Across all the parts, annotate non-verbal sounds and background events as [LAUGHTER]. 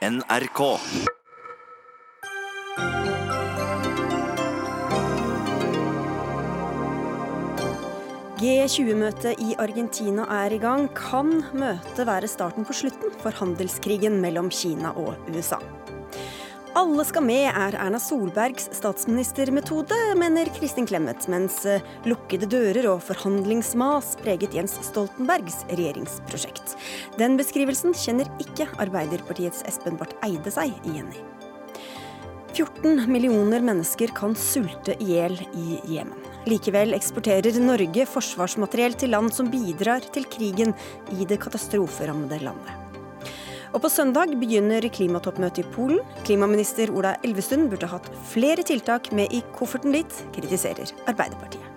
NRK. G20-møtet i Argentina er i gang. Kan møtet være starten på slutten for handelskrigen mellom Kina og USA? Alle skal med er Erna Solbergs statsministermetode, mener Kristin Clemet, mens eh, lukkede dører og forhandlingsmas preget Jens Stoltenbergs regjeringsprosjekt. Den beskrivelsen kjenner ikke Arbeiderpartiets Espen Barth Eide seg igjen i. 14 millioner mennesker kan sulte i hjel i Jemen. Likevel eksporterer Norge forsvarsmateriell til land som bidrar til krigen i det katastroferammede landet. Og på søndag begynner klimatoppmøtet i Polen. Klimaminister Ola Elvestuen burde hatt flere tiltak med i kofferten dit, kritiserer Arbeiderpartiet.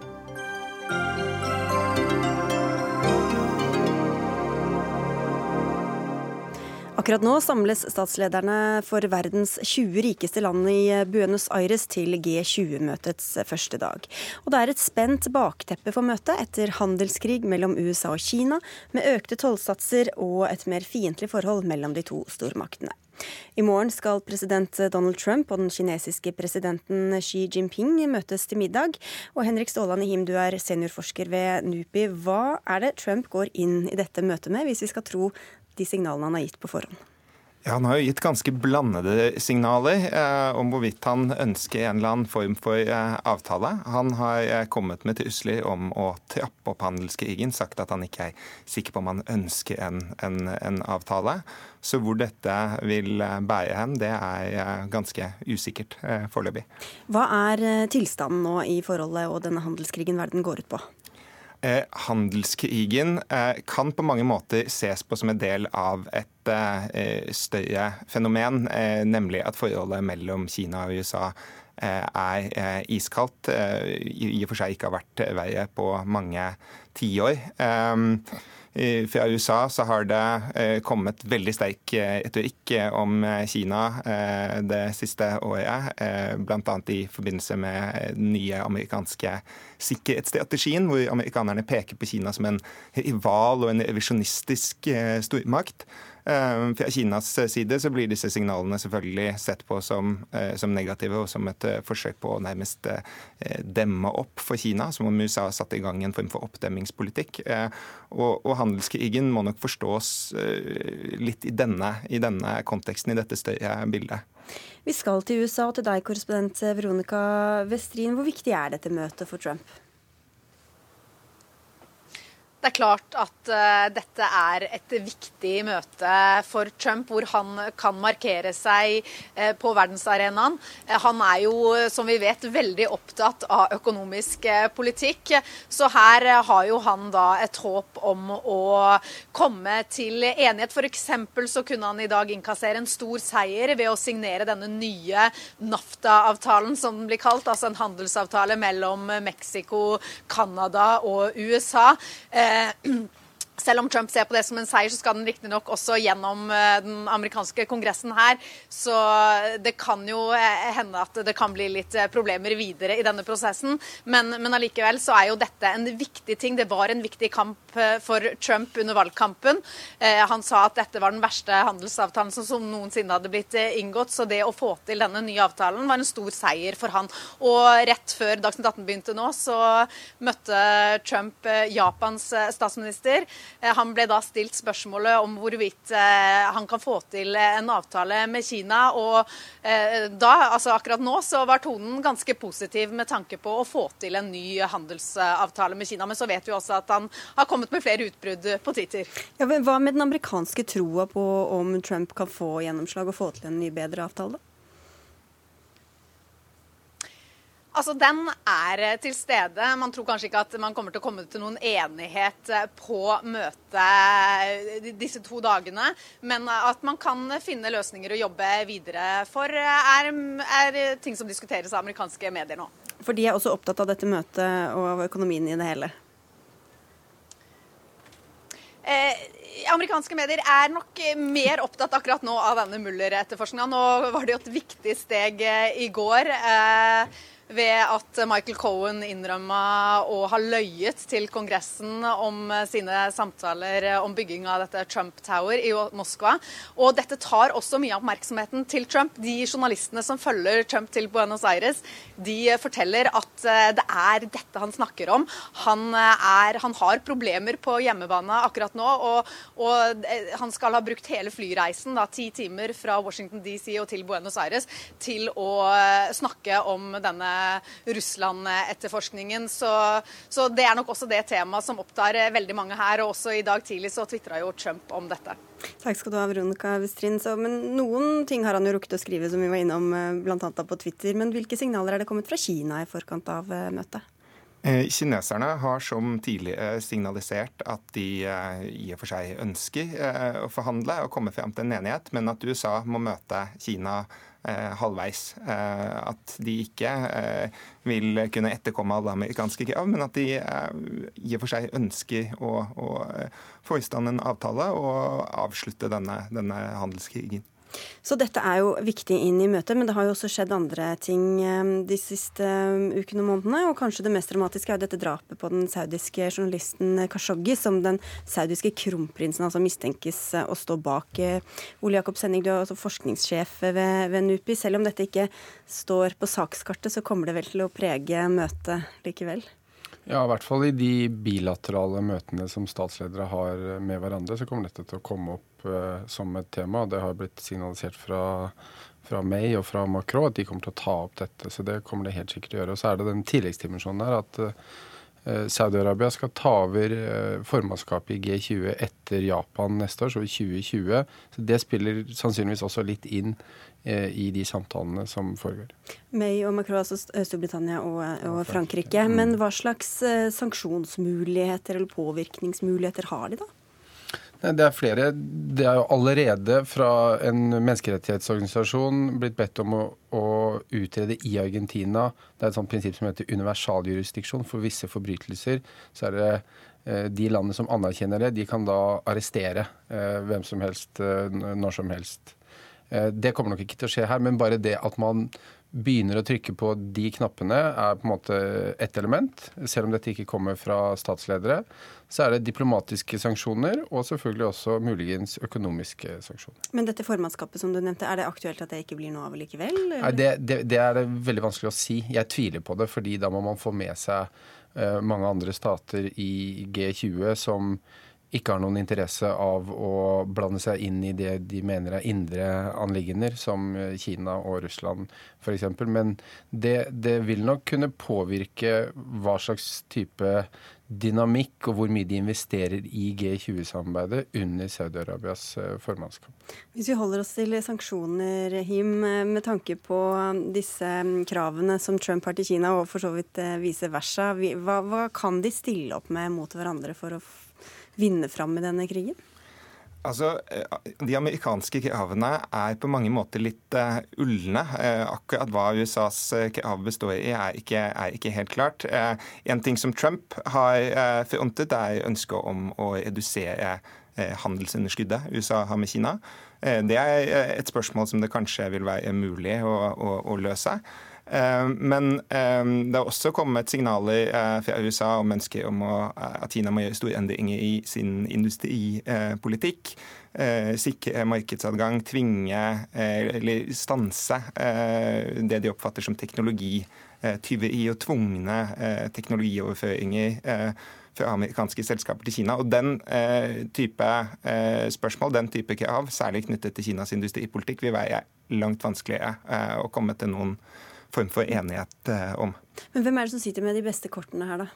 Akkurat nå samles statslederne for verdens 20 rikeste land i Buenos Aires til G20-møtets første dag. Og det er et spent bakteppe for møtet etter handelskrig mellom USA og Kina, med økte tollsatser og et mer fiendtlig forhold mellom de to stormaktene. I morgen skal president Donald Trump og den kinesiske presidenten Xi Jinping møtes til middag. Og Henrik Staaland Him, du er seniorforsker ved NUPI. Hva er det Trump går inn i dette møtet med, hvis vi skal tro de signalene han har gitt på forhånd? Ja, Han har jo gitt ganske blandede signaler eh, om hvorvidt han ønsker en eller annen form for eh, avtale. Han har eh, kommet med trusler om å trappe opp handelskrigen, sagt at han ikke er sikker på om han ønsker en, en, en avtale. Så hvor dette vil eh, bære hen, det er eh, ganske usikkert eh, foreløpig. Hva er tilstanden nå i forholdet og denne handelskrigen verden går ut på? Eh, handelskrigen eh, kan på mange måter ses på som en del av et eh, større fenomen, nemlig at forholdet mellom Kina og USA er iskaldt. I og for seg ikke har vært verre på mange tiår. Fra USA så har det eh, kommet veldig sterk eh, retorikk eh, om Kina det siste året, bl.a. i forbindelse med den nye amerikanske sikkerhetsstrategien, hvor amerikanerne peker på Kina som en rival og en revisjonistisk stormakt. Eh, fra Kinas side så blir disse signalene selvfølgelig sett på som, eh, som negative og som et eh, forsøk på å nærmest demme opp for Kina, som om USA satt i gang en form for oppdemmingspolitikk. Og, og handelskrigen må nok forstås litt i denne, i denne konteksten, i dette større bildet. Vi skal til USA og til deg, korrespondent Veronica Westrin. Hvor viktig er dette møtet for Trump? Det er klart at uh, dette er et viktig møte for Trump, hvor han kan markere seg uh, på verdensarenaen. Uh, han er jo, som vi vet, veldig opptatt av økonomisk politikk. Så her har jo han da et håp om å komme til enighet. F.eks. så kunne han i dag innkassere en stor seier ved å signere denne nye NAFTA-avtalen, som den blir kalt. Altså en handelsavtale mellom Mexico, Canada og USA. Eh, Eh, selv om Trump ser på det som en seier, så skal den riktignok også gjennom eh, den amerikanske kongressen her. Så det kan jo eh, hende at det kan bli litt problemer videre i denne prosessen. Men, men allikevel så er jo dette en viktig ting. Det var en viktig kamp for Trump under valgkampen. Han sa at dette var den verste handelsavtalen som noensinne hadde blitt inngått. Så det å få til denne nye avtalen var en stor seier for han. Og rett før Dagsnytt 18 begynte nå, så møtte Trump Japans statsminister. Eh, han ble da stilt spørsmålet om hvorvidt eh, han kan få til en avtale med Kina. Og eh, da, altså akkurat nå, så var tonen ganske positiv med tanke på å få til en ny handelsavtale med Kina. Men så vet vi også at han har kommet med flere utbrudd på Twitter. Ja, hva med den amerikanske troa på om Trump kan få gjennomslag og få til en ny, bedre avtale? Altså, Den er eh, til stede. Man tror kanskje ikke at man kommer til å komme til noen enighet eh, på møtet eh, disse to dagene, men at man kan finne løsninger å jobbe videre for, er, er ting som diskuteres av amerikanske medier nå. For de er også opptatt av dette møtet og av økonomien i det hele? Eh, amerikanske medier er nok mer opptatt akkurat nå av denne Muller-etterforskninga. Nå var det jo et viktig steg i går. Eh, ved at Michael Cohen innrømma å ha løyet til Kongressen om sine samtaler om bygging av dette Trump Tower i Moskva. Og dette tar også mye av oppmerksomheten til Trump. De journalistene som følger Trump til Buenos Aires, de forteller at eh, det er dette han snakker om. Han, eh, er, han har problemer på hjemmebane akkurat nå, og, og, eh, han skal ha brukt hele flyreisen, da, ti timer fra Washington DC og til Buenos Aires, til å snakke om denne Russland-etterforskningen. Så, så, det er nok også det temaet som opptar veldig mange her. Og også i dag tidlig så tvitra jo Trump om dette. Takk skal du ha, Veronica Westrin. Men noen ting har han jo rukket å skrive, som vi var innom eh, bl.a. på Twitter. Men hvilke signaler er det kommet fra Kina i forkant av eh, møtet? Eh, kineserne har som tidligere signalisert at de i og for seg ønsker å forhandle og komme frem til en enighet, men at USA må møte Kina Eh, halvveis. Eh, at de ikke eh, vil kunne etterkomme alle amerikanske krav, men at de i og for seg ønsker å, å få i stand en avtale og avslutte denne, denne handelskrigen. Så dette er jo viktig inn i møtet, men det har jo også skjedd andre ting eh, de siste eh, ukene og månedene. Og kanskje det mest dramatiske er jo dette drapet på den saudiske journalisten Khashoggi, som den saudiske kronprinsen altså mistenkes eh, å stå bak. Ole Jakob Senning, du er også forskningssjef ved, ved NUPI. Selv om dette ikke står på sakskartet, så kommer det vel til å prege møtet likevel? Ja, i hvert fall i de bilaterale møtene som statsledere har med hverandre, så kommer dette til å komme opp uh, som et tema. Det har blitt signalisert fra, fra May og fra Macron at de kommer til å ta opp dette. Så det kommer det helt sikkert til å gjøre. Og så er det den tilleggsdimensjonen der at uh, Saudi-Arabia skal ta over uh, formannskapet i G20 etter Japan neste år, så i 2020. Så det spiller sannsynligvis også litt inn Eh, i de samtalene som foregår. May og Macron, altså Storbritannia og, og Frankrike. Mm. Men hva slags eh, sanksjonsmuligheter eller påvirkningsmuligheter har de, da? Det er flere. Det er jo allerede fra en menneskerettighetsorganisasjon blitt bedt om å, å utrede i Argentina. Det er et sånt prinsipp som heter universaljurisdiksjon. For visse forbrytelser så er det eh, de landene som anerkjenner det, de kan da arrestere hvem som helst når som helst. Eh, det kommer nok ikke til å skje her, men bare det at man begynner å trykke på de knappene, er på en måte ett element. Selv om dette ikke kommer fra statsledere, så er det diplomatiske sanksjoner og selvfølgelig også muligens økonomiske sanksjoner. Men dette formannskapet som du nevnte, er det aktuelt at det ikke blir noe av likevel? Nei, det, det, det, er det veldig vanskelig å si. Jeg tviler på det, fordi da må man få med seg uh, mange andre stater i G20 som ikke har noen interesse av å blande seg inn i det de mener er indre anliggender, som Kina og Russland f.eks. Men det, det, vil nok kunne påvirke hva slags type dynamikk og hvor mye de investerer i G20-samarbeidet under Saudi-Arabias eh, formannskap. Hvis vi holder oss til sanksjoner, Him, eh, med tanke på disse mm, kravene som Trump har til Kina, og for så vidt eh, vice versa, hva, hva kan de stille opp med mot hverandre for å vinne fram i denne krigen? Altså, eh, De amerikanske kravene er på mange måter litt uh, ulne. Uh, akkurat hva USAs krav består i, er ikke, er ikke helt klart. Uh, en ting som Trump har frontet, er ønsket om å redusere handelsunderskuddet USA har med Kina. det er et spørsmål som det kanskje vil være mulig å, å, å løse. Eh, men eh, det har også kommet signaler eh, fra USA om ønsket om at Kina må gjøre store endringer i sin industripolitikk. Sikre markedsadgang, tvinge eller stanse det de oppfatter som teknologityveri og tvungne teknologioverføringer fra amerikanske selskaper til Kina. Og Den type spørsmål, den type krav, særlig knyttet til Kinas industripolitikk, vil være langt vanskeligere å komme til noen form for enighet eh, om. Men hvem er det som sitter med de beste kortene her, da?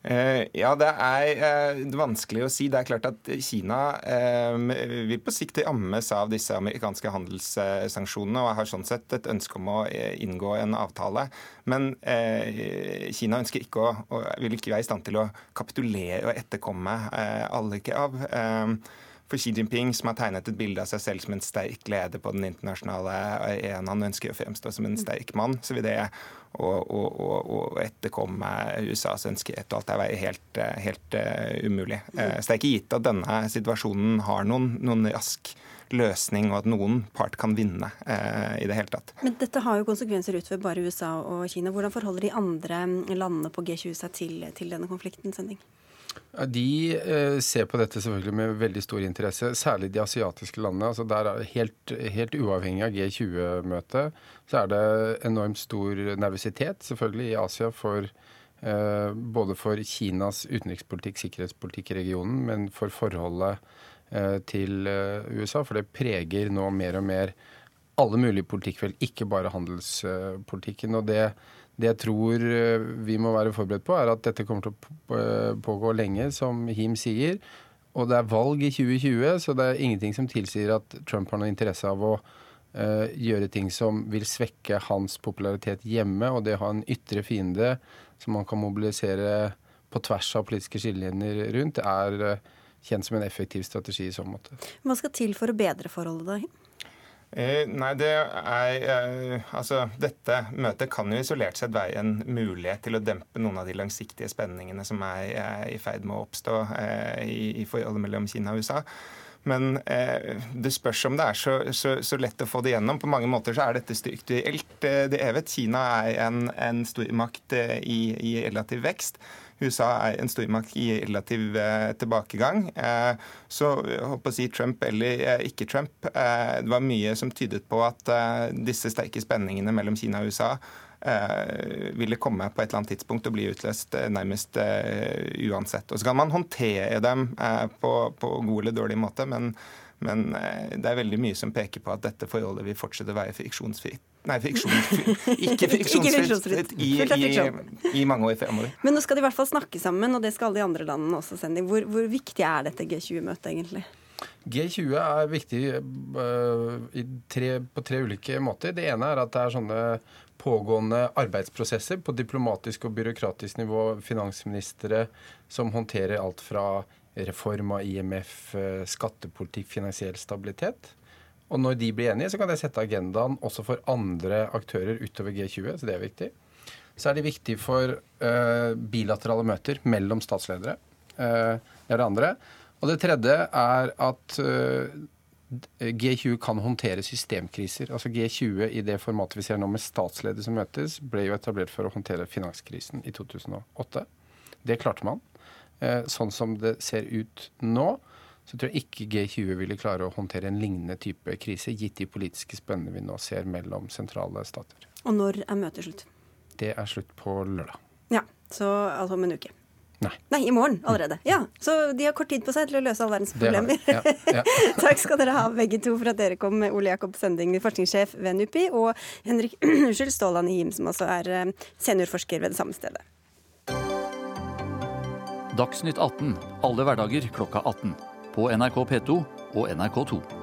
Eh, ja, det er eh, vanskelig å si. Det er klart at Kina vil på sikt rammes av disse amerikanske handelssanksjonene og har sånn sett et ønske om å inngå en avtale. Men Kina ønsker ikke å, og vil ikke være i stand til å kapitulere og etterkomme alle krav. For Xi Jinping, som har tegnet et bilde av seg selv som en sterk leder på den internasjonale arenaen, han ønsker å fremstå som en sterk mann, så vil det å, å, å, etterkomme USAs ønskerett og alt det være helt, helt uh, umulig. Uh, så det er ikke gitt at denne situasjonen har noen, noen rask løsning, og at noen part kan vinne uh, i det hele tatt. Men dette har jo konsekvenser utover bare USA og Kina. Hvordan forholder de andre landene på G20 seg til, til denne konflikten? Sending? De eh, ser på dette selvfølgelig med veldig stor interesse, særlig de asiatiske landene. altså der er helt, helt uavhengig av G20-møtet så er det enormt stor nervøsitet selvfølgelig i Asia for eh, både for Kinas utenrikspolitikk, sikkerhetspolitikk i regionen, men for forholdet eh, til eh, USA. For det preger nå mer og mer alle mulige politikkfelt, ikke bare handelspolitikken. og det det jeg tror eh, vi må være forberedt på, er at dette kommer til å eh, pågå lenge, som Him sier. Og det er valg i 2020, så det er ingenting som tilsier at Trump har noen interesse av å uh, gjøre ting som vil svekke hans popularitet hjemme. Og det å ha en ytre fiende som man kan mobilisere på tvers av politiske skillelinjer rundt, er uh, kjent som en effektiv strategi i så måte. Hva skal til for å bedre forholdet, da? Eh, nei, det er eh, Altså, dette møtet kan jo isolert sett være en mulighet til å dempe noen av de langsiktige spenningene som er er i ferd med å oppstå eh, i, i, forholdet mellom Kina og USA. Men eh, det spørs om det er så, så, så, lett å få det gjennom. På mange måter så er dette strukturelt Det er vet, Kina er en, en stormakt i, i relativ vekst. USA er en stormakt i relativ eh, tilbakegang. Eh, så håper å si Trump eller eh, ikke Trump, det var mye som tydet på at disse sterke spenningene mellom Kina og USA ville komme på et eller annet tidspunkt og bli utløst nærmest uansett. Og Så kan man håndtere dem på, på god eller dårlig måte, men men eh, det er veldig mye som peker på at dette forholdet vil fortsette å være friksjonsfritt. Nei, friksjonsfritt. [LAUGHS] Ikke friksjonsfritt i, i, i, mange år fremover. Men nå skal de i hvert fall snakke sammen, og det skal alle de andre landene også, Sendi. Hvor, hvor viktig er dette G20-møtet egentlig? G20 er viktig uh, tre, på tre ulike måter. Det ene er at det er sånne pågående arbeidsprosesser på diplomatisk og byråkratisk nivå. Finansministre som håndterer alt fra reform av IMF, eh, skattepolitikk, finansiell stabilitet. Og når de blir enige, så kan det sette agendaen også for andre aktører utover G20, så det er viktig. Så er det viktig for uh, bilaterale møter mellom statsledere. Uh, det er det andre. Og det tredje er at uh, G20 kan håndtere systemkriser. Altså G20 i det formatet vi ser nå med statsledere som møtes, ble jo etablert for å håndtere finanskrisen i 2008. Det klarte man. Eh, sånn som det ser ut nå, så tror jeg ikke G20 ville klare å håndtere en lignende type krise, gitt de politiske spennene vi nå ser mellom sentrale stater. Og når er møtet slutt? Det er slutt på lørdag. Ja, så altså om en uke. Nei. Nei, i morgen allerede. Ja, Så de har kort tid på seg til å løse all verdens problemer. Ja, ja. [LAUGHS] Takk skal dere ha begge to for at dere kom, med Ole Jakob Sending, forskningssjef ved NUPI, og Henrik [CLEARS THROAT] Ståland Him, som altså er eh, seniorforsker ved det samme stedet. Dagsnytt 18 alle hverdager klokka 18. På NRK P2 og NRK2.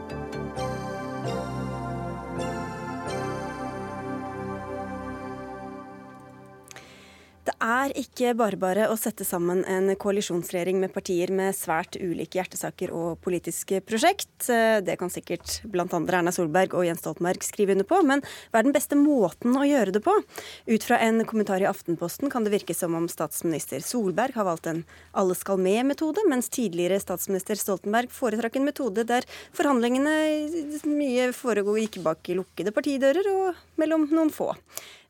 Er ikke bare bare å sette sammen en koalisjonsregjering med partier med svært ulike hjertesaker og politiske prosjekt. Det kan sikkert bl.a. Erna Solberg og Jens Stoltenberg skrive under på, men hva er den beste måten å gjøre det på? Ut fra en kommentar i Aftenposten kan det virke som om statsminister Solberg har valgt en alle skal med-metode, mens tidligere statsminister Stoltenberg foretrakk en metode der forhandlingene mye foregår ikke bak lukkede partidører og mellom noen få.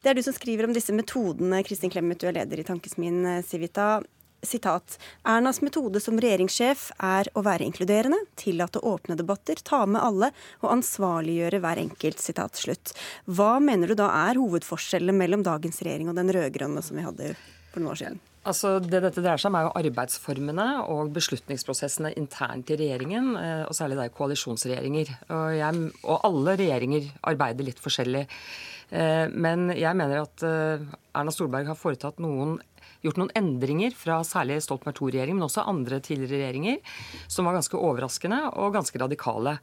Det er du som skriver om disse metodene, Kristin Clemet, du er leder i Tankesmien eh, Civita. Sitat. Ernas metode som regjeringssjef er å være inkluderende, tillate åpne debatter, ta med alle og ansvarliggjøre hver enkelt. Sitat slutt. Hva mener du da er hovedforskjellen mellom dagens regjering og den rød-grønne som vi hadde for noen år siden? Altså, det dette dreier seg om, er jo arbeidsformene og beslutningsprosessene internt i regjeringen, eh, og særlig da i koalisjonsregjeringer. Og, jeg, og alle regjeringer arbeider litt forskjellig. Eh, men jeg mener at eh, Erna Solberg har foretatt noen gjort noen endringer fra særlig Stoltenberg II-regjeringen, men også andre tidligere regjeringer, som var ganske overraskende og ganske radikale.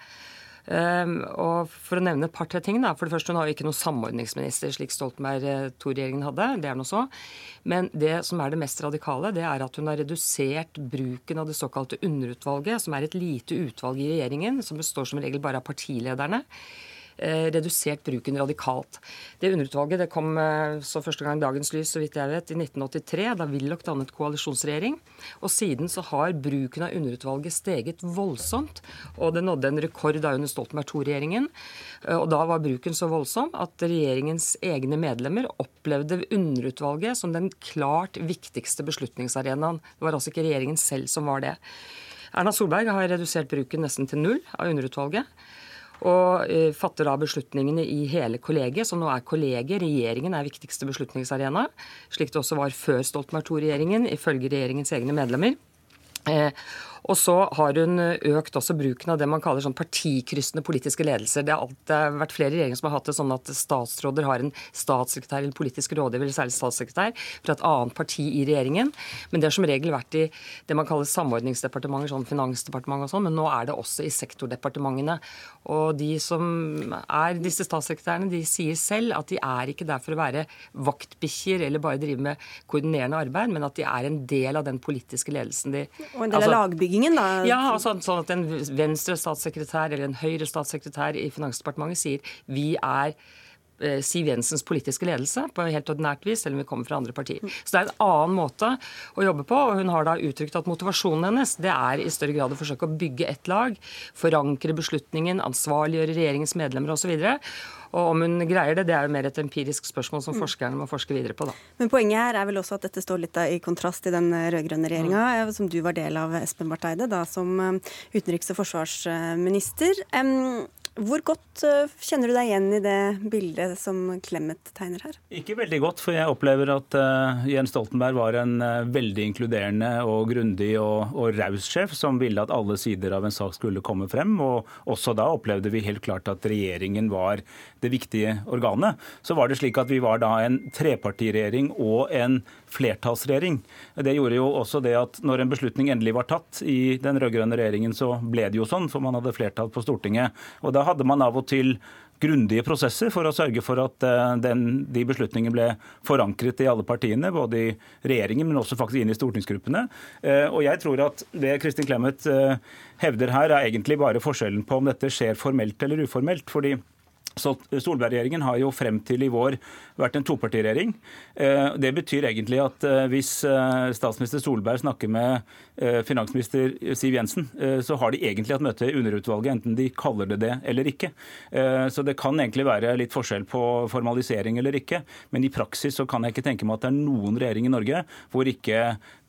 Um, og For å nevne et par-tre ting. da, For det første, Hun har jo ikke noen samordningsminister, slik Stoltenberg II-regjeringen hadde. Det er noe så. Men det som er det mest radikale, det er at hun har redusert bruken av det såkalte underutvalget, som er et lite utvalg i regjeringen, som består som regel bare av partilederne. Eh, redusert bruken radikalt. Det underutvalget det kom eh, så første gang dagens lys så vidt jeg vet, i 1983, da Willoch dannet koalisjonsregjering. Og siden så har bruken av underutvalget steget voldsomt. Og det nådde en rekord da under Stoltenberg II-regjeringen. Eh, og da var bruken så voldsom at regjeringens egne medlemmer opplevde underutvalget som den klart viktigste beslutningsarenaen. Det var altså ikke regjeringen selv som var det. Erna Solberg har redusert bruken nesten til null av underutvalget og uh, fatter da beslutningene i hele kollegiet, som nå er kollegiet. Regjeringen er viktigste beslutningsarena, slik det også var før Stoltenberg II-regjeringen, ifølge regjeringens egne medlemmer. Uh, og så har hun økt også bruken av det man kaller sånn partikryssende politiske ledelser. Det har, alltid vært flere regjeringer som har hatt det sånn at statsråder har en statssekretær eller politisk rådgiver, eller særlig statssekretær, fra et annet parti i regjeringen. Men det har som regel vært i det man kaller samordningsdepartementer, sånn finansdepartement og sånn, men nå er det også i sektordepartementene. Og de som er disse statssekretærene, de sier selv at de er ikke der for å være vaktbikkjer eller bare drive med koordinerende arbeid, men at de er en del av den politiske ledelsen de Og en del av altså, lagbyggingen da? Ja, altså, sånn at en venstre statssekretær eller en høyre statssekretær i Finansdepartementet sier vi er Siv Jensens politiske ledelse på helt ordinært vis, selv om vi kommer fra andre partier. Så det er en annen måte å jobbe på. og Hun har da uttrykt at motivasjonen hennes det er i større grad å forsøke å bygge et lag, forankre beslutningen, ansvarliggjøre regjeringens medlemmer osv. Og om hun greier det, det er jo mer et empirisk spørsmål som mm. forskerne må forske videre på. da. Men poenget her er vel også at dette står litt i kontrast til den rød-grønne regjeringa, mm. som du var del av, Espen Barth Eide, da som eh, utenriks- og forsvarsminister. Hvor godt eh, kjenner du deg igjen i det bildet som Clemet tegner her? Ikke veldig godt, for jeg opplever at uh, Jens Stoltenberg var en uh, veldig inkluderende og grundig og, og raus sjef som ville at alle sider av en sak skulle komme frem. Og også da opplevde vi helt klart at regjeringen var det viktige organet. Så var det slik at vi var da en trepartiregjering og en flertallsregjering. Det gjorde jo også det at når en beslutning endelig var tatt i den rød-grønne regjeringen, så ble det jo sånn, for man hadde flertall på Stortinget. Og da hadde man av og til grundige prosesser for å sørge for at eh, den, de beslutningene ble forankret i alle partiene, både i regjeringen, men også faktisk inn i stortingsgruppene. Eh, og jeg tror at det Kristin Clemet eh, hevder her, er egentlig bare forskjellen på om dette skjer formelt eller uformelt. fordi Solberg-regjeringen har jo frem til i vår vært en topartiregjering. Eh, det betyr egentlig at eh, hvis eh, statsminister Solberg snakker med finansminister Siv Jensen, så har de egentlig hatt møte i underutvalget, enten de kaller det det eller ikke. Så det kan egentlig være litt forskjell på formalisering eller ikke. Men i praksis så kan jeg ikke tenke meg at det er noen regjering i Norge hvor ikke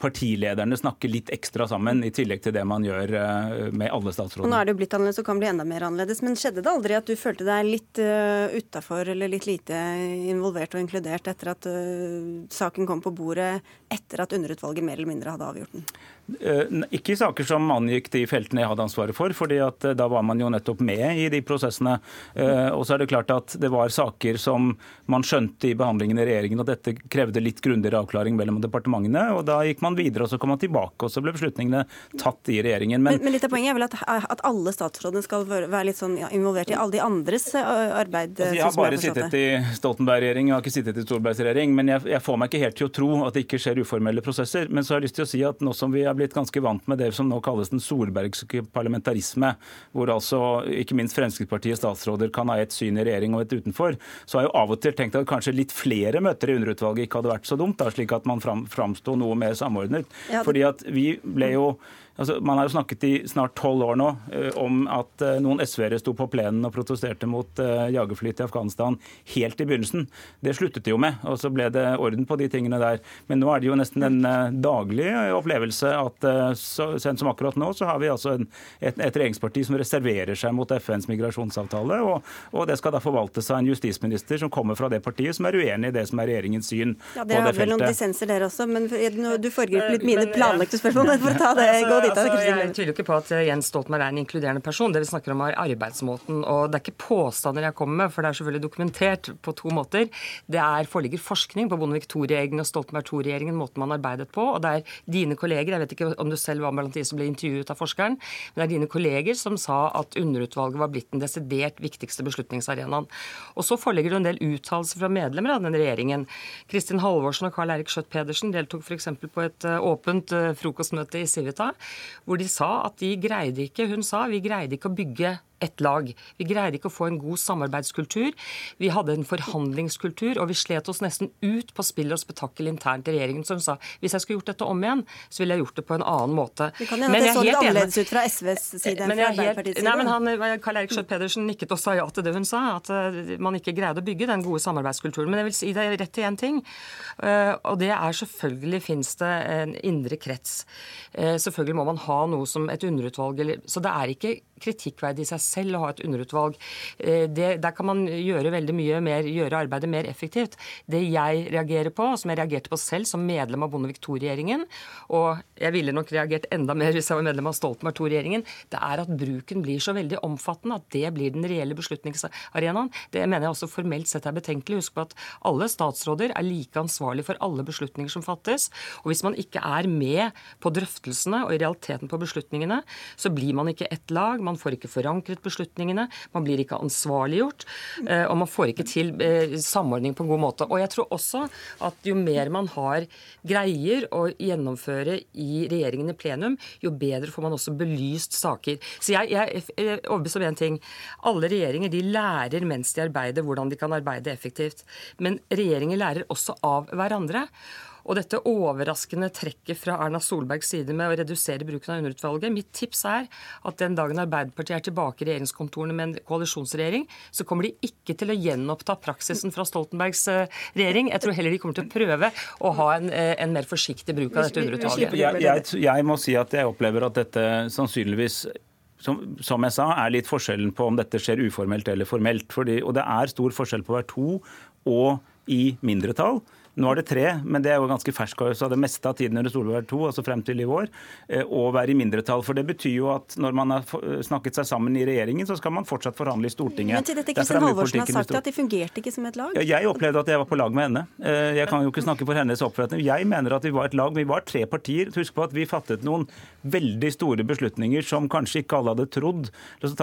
partilederne snakke litt ekstra sammen, i tillegg til det man gjør eh, med alle statsrådene. nå er det jo blitt annerledes og kan bli enda mer annerledes. Men skjedde det aldri at du følte deg litt uh, utafor eller litt lite involvert og inkludert etter at uh, saken kom på bordet etter at underutvalget mer eller mindre hadde avgjort den? Ikke i saker som angikk de feltene jeg hadde ansvaret for, fordi at da var man jo nettopp med i de prosessene. Og så er det klart at det var saker som man skjønte i behandlingen i regjeringen at dette krevde litt grundigere avklaring mellom departementene. og da gikk man videre, og så kom man tilbake, og så ble beslutningene tatt i regjeringen. Men, men, men litt av poenget er vel at, at alle statsrådene skal være litt sånn involvert i alle de andres arbeid? Altså, jeg har bare sittet i Stoltenberg-regjering, jeg har ikke sittet i Solbergs-regjering, men jeg, jeg, får meg ikke helt til å tro at det ikke skjer uformelle prosesser. Men så har jeg lyst til å si at nå som vi er blitt ganske vant med det som nå kalles den solbergske parlamentarisme, hvor altså ikke minst Fremskrittspartiets statsråder kan ha et syn i regjering og et utenfor, så har jeg jo av og til tenkt at kanskje litt flere møter i underutvalget ikke hadde vært så dumt, da, slik at man fram, framsto noe mer samordnet. Fordi at vi ble jo Altså, man har jo snakket i snart tolv år nå uh, om at uh, noen SV-ere sto på plenen og protesterte mot uh, jagerfly til Afghanistan helt i begynnelsen. Det sluttet de jo med, og så ble det orden på de tingene der. Men nå er det jo nesten en daglig opplevelse at så sent som akkurat nå, så har vi altså en, et, et, regjeringsparti som reserverer seg mot FNs migrasjonsavtale, og, og, det skal da forvaltes av en justisminister som kommer fra det partiet som er uenig i det som er regjeringens syn ja, på det feltet. Dere har vel noen dissenser der også, men du foregriper litt mine planlagte spørsmål. for å ta det, gå ditt? Altså, jeg tviler ikke på at eh, Jens Stoltenberg er en inkluderende person. Det vi snakker om er arbeidsmåten. Og det er ikke påstander jeg kommer med, for det er selvfølgelig dokumentert på to måter. Det er foreligger forskning på Bondevik II-regjeringen og Stoltenberg II-regjeringen, måten man arbeidet på. Og det er dine kolleger, jeg vet ikke om du selv var blant de som ble intervjuet av forskeren, men det er dine kolleger som sa at underutvalget var blitt den desidert viktigste beslutningsarenaen. Og så foreligger det en del uttalelser fra medlemmer av den regjeringen. Kristin Halvorsen og Karl Eirik Schjøtt-Pedersen deltok f.eks. på et eh, åpent eh, frokostmøte i Civita, hvor de sa at de greide ikke Hun sa vi greide ikke å bygge ett lag. Vi greide ikke å få en god samarbeidskultur. Vi hadde en forhandlingskultur, og vi slet oss nesten ut på spill og spetakkel internt i regjeringen. som sa hvis jeg skulle gjort dette om igjen, så ville jeg gjort det på en annen måte. Det kan hende det så litt annerledes ut fra SVs side enn fra er Arbeiderpartiets nei, men side. han, Karl Eirik Schjøtt-Pedersen nikket og sa ja til det hun sa, at eh, man ikke greide å bygge den gode samarbeidskulturen. Men jeg vil si det er rett til én ting, eh, og det er selvfølgelig finnes det en indre krets. Eh, Selvfølgelig må man ha noe som et underutvalg, eller, så det er ikke kritikkverdig i seg selv å ha et underutvalg. Eh, Det, der kan man gjøre veldig mye mer, gjøre arbeidet mer effektivt. Det jeg reagerer på, og som jeg reagerte på selv som medlem av Bondevik II-regjeringen, og jeg ville nok reagert enda mer hvis jeg var medlem av Stoltenberg II-regjeringen, det er at bruken blir så veldig omfattende at det blir den reelle beslutningsarenaen. Det mener jeg også formelt sett er betenkelig. Husk på at alle statsråder er like ansvarlig for alle beslutninger som fattes. Og hvis man ikke er med på drøftelsene og i realiteten på beslutningene, så blir man ikke ett lag, man får ikke forankret beslutningene, man blir ikke ansvarliggjort, eh, og man får ikke til eh, samordning på en god måte. Og jeg tror også at jo mer man har greier å gjennomføre i regjeringen i plenum, jo bedre får man også belyst saker. Så jeg, jeg er overbevist om én ting. Alle regjeringer de lærer mens de arbeider, hvordan de kan arbeide effektivt. Men regjeringer lærer også av hverandre. Og dette overraskende trekket fra Erna Solbergs side med å redusere bruken av underutvalget Mitt tips er at den dagen Arbeiderpartiet er tilbake i regjeringskontorene med en koalisjonsregjering, så kommer de ikke til å gjenoppta praksisen fra Stoltenbergs eh, regjering. Jeg tror heller de kommer til å prøve å ha en, eh, en mer forsiktig bruk av dette underutvalget. Jeg, jeg, jeg må si at jeg opplever at dette sannsynligvis som, som, jeg sa, er litt forskjellen på om dette skjer uformelt eller formelt. Fordi, og det er stor forskjell på å være to og i mindretall. Nå er det tre, men det er jo ganske fersk av det meste av tiden under Solberg 2, altså frem til i vår, å være i mindretall. For det betyr jo at når man har snakket seg sammen i regjeringen, så skal man fortsatt forhandle i Stortinget. Men til dette Kristin Halvorsen har sagt at de fungerte ikke som et lag. Ja, Jeg opplevde at jeg var på lag med henne. Eh, Jeg kan jo ikke snakke for hennes oppfatning. Jeg mener at vi var et lag. Vi var tre partier. Husk på at vi fattet noen veldig store beslutninger som kanskje ikke alle hadde trodd.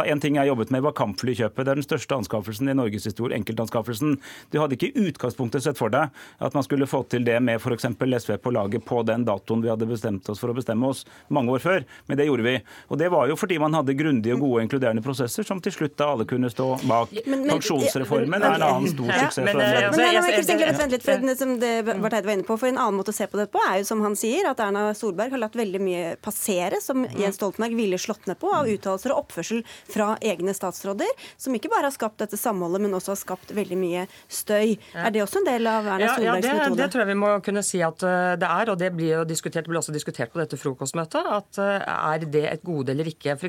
En ting jeg jobbet med, var kampflykjøpet. Det er den største anskaffelsen i Norges historie. Enkeltanskaffelsen. Du hadde ikke i utgangspunktet sett for deg at man skulle få til det med f.eks. SV på laget på den datoen vi hadde bestemt oss for å bestemme oss mange år før. Men det gjorde vi. Og det var jo fordi man hadde grundige, gode inkluderende prosesser som til slutt da alle kunne stå bak. Men- men- Pensjonsreformen er en annen stor Ja, suksess. men, Men jeg- nei, Kristin litt, for som det Barth var inne på. For En annen måte å se på det på er jo som han sier, at Erna Solberg har latt veldig mye passere som Jens Stoltenberg ville slått ned på av uttalelser og oppførsel fra egne statsråder, som ikke bare har skapt dette samholdet, men også har skapt veldig mye støy. Er det også en del av Erna Ja, ja Solbergs det, det tror jeg vi må kunne si at eh, det er, og det blir jo diskutert, ble også diskutert på dette frokostmøtet, at eh, er det et gode eller ikke. For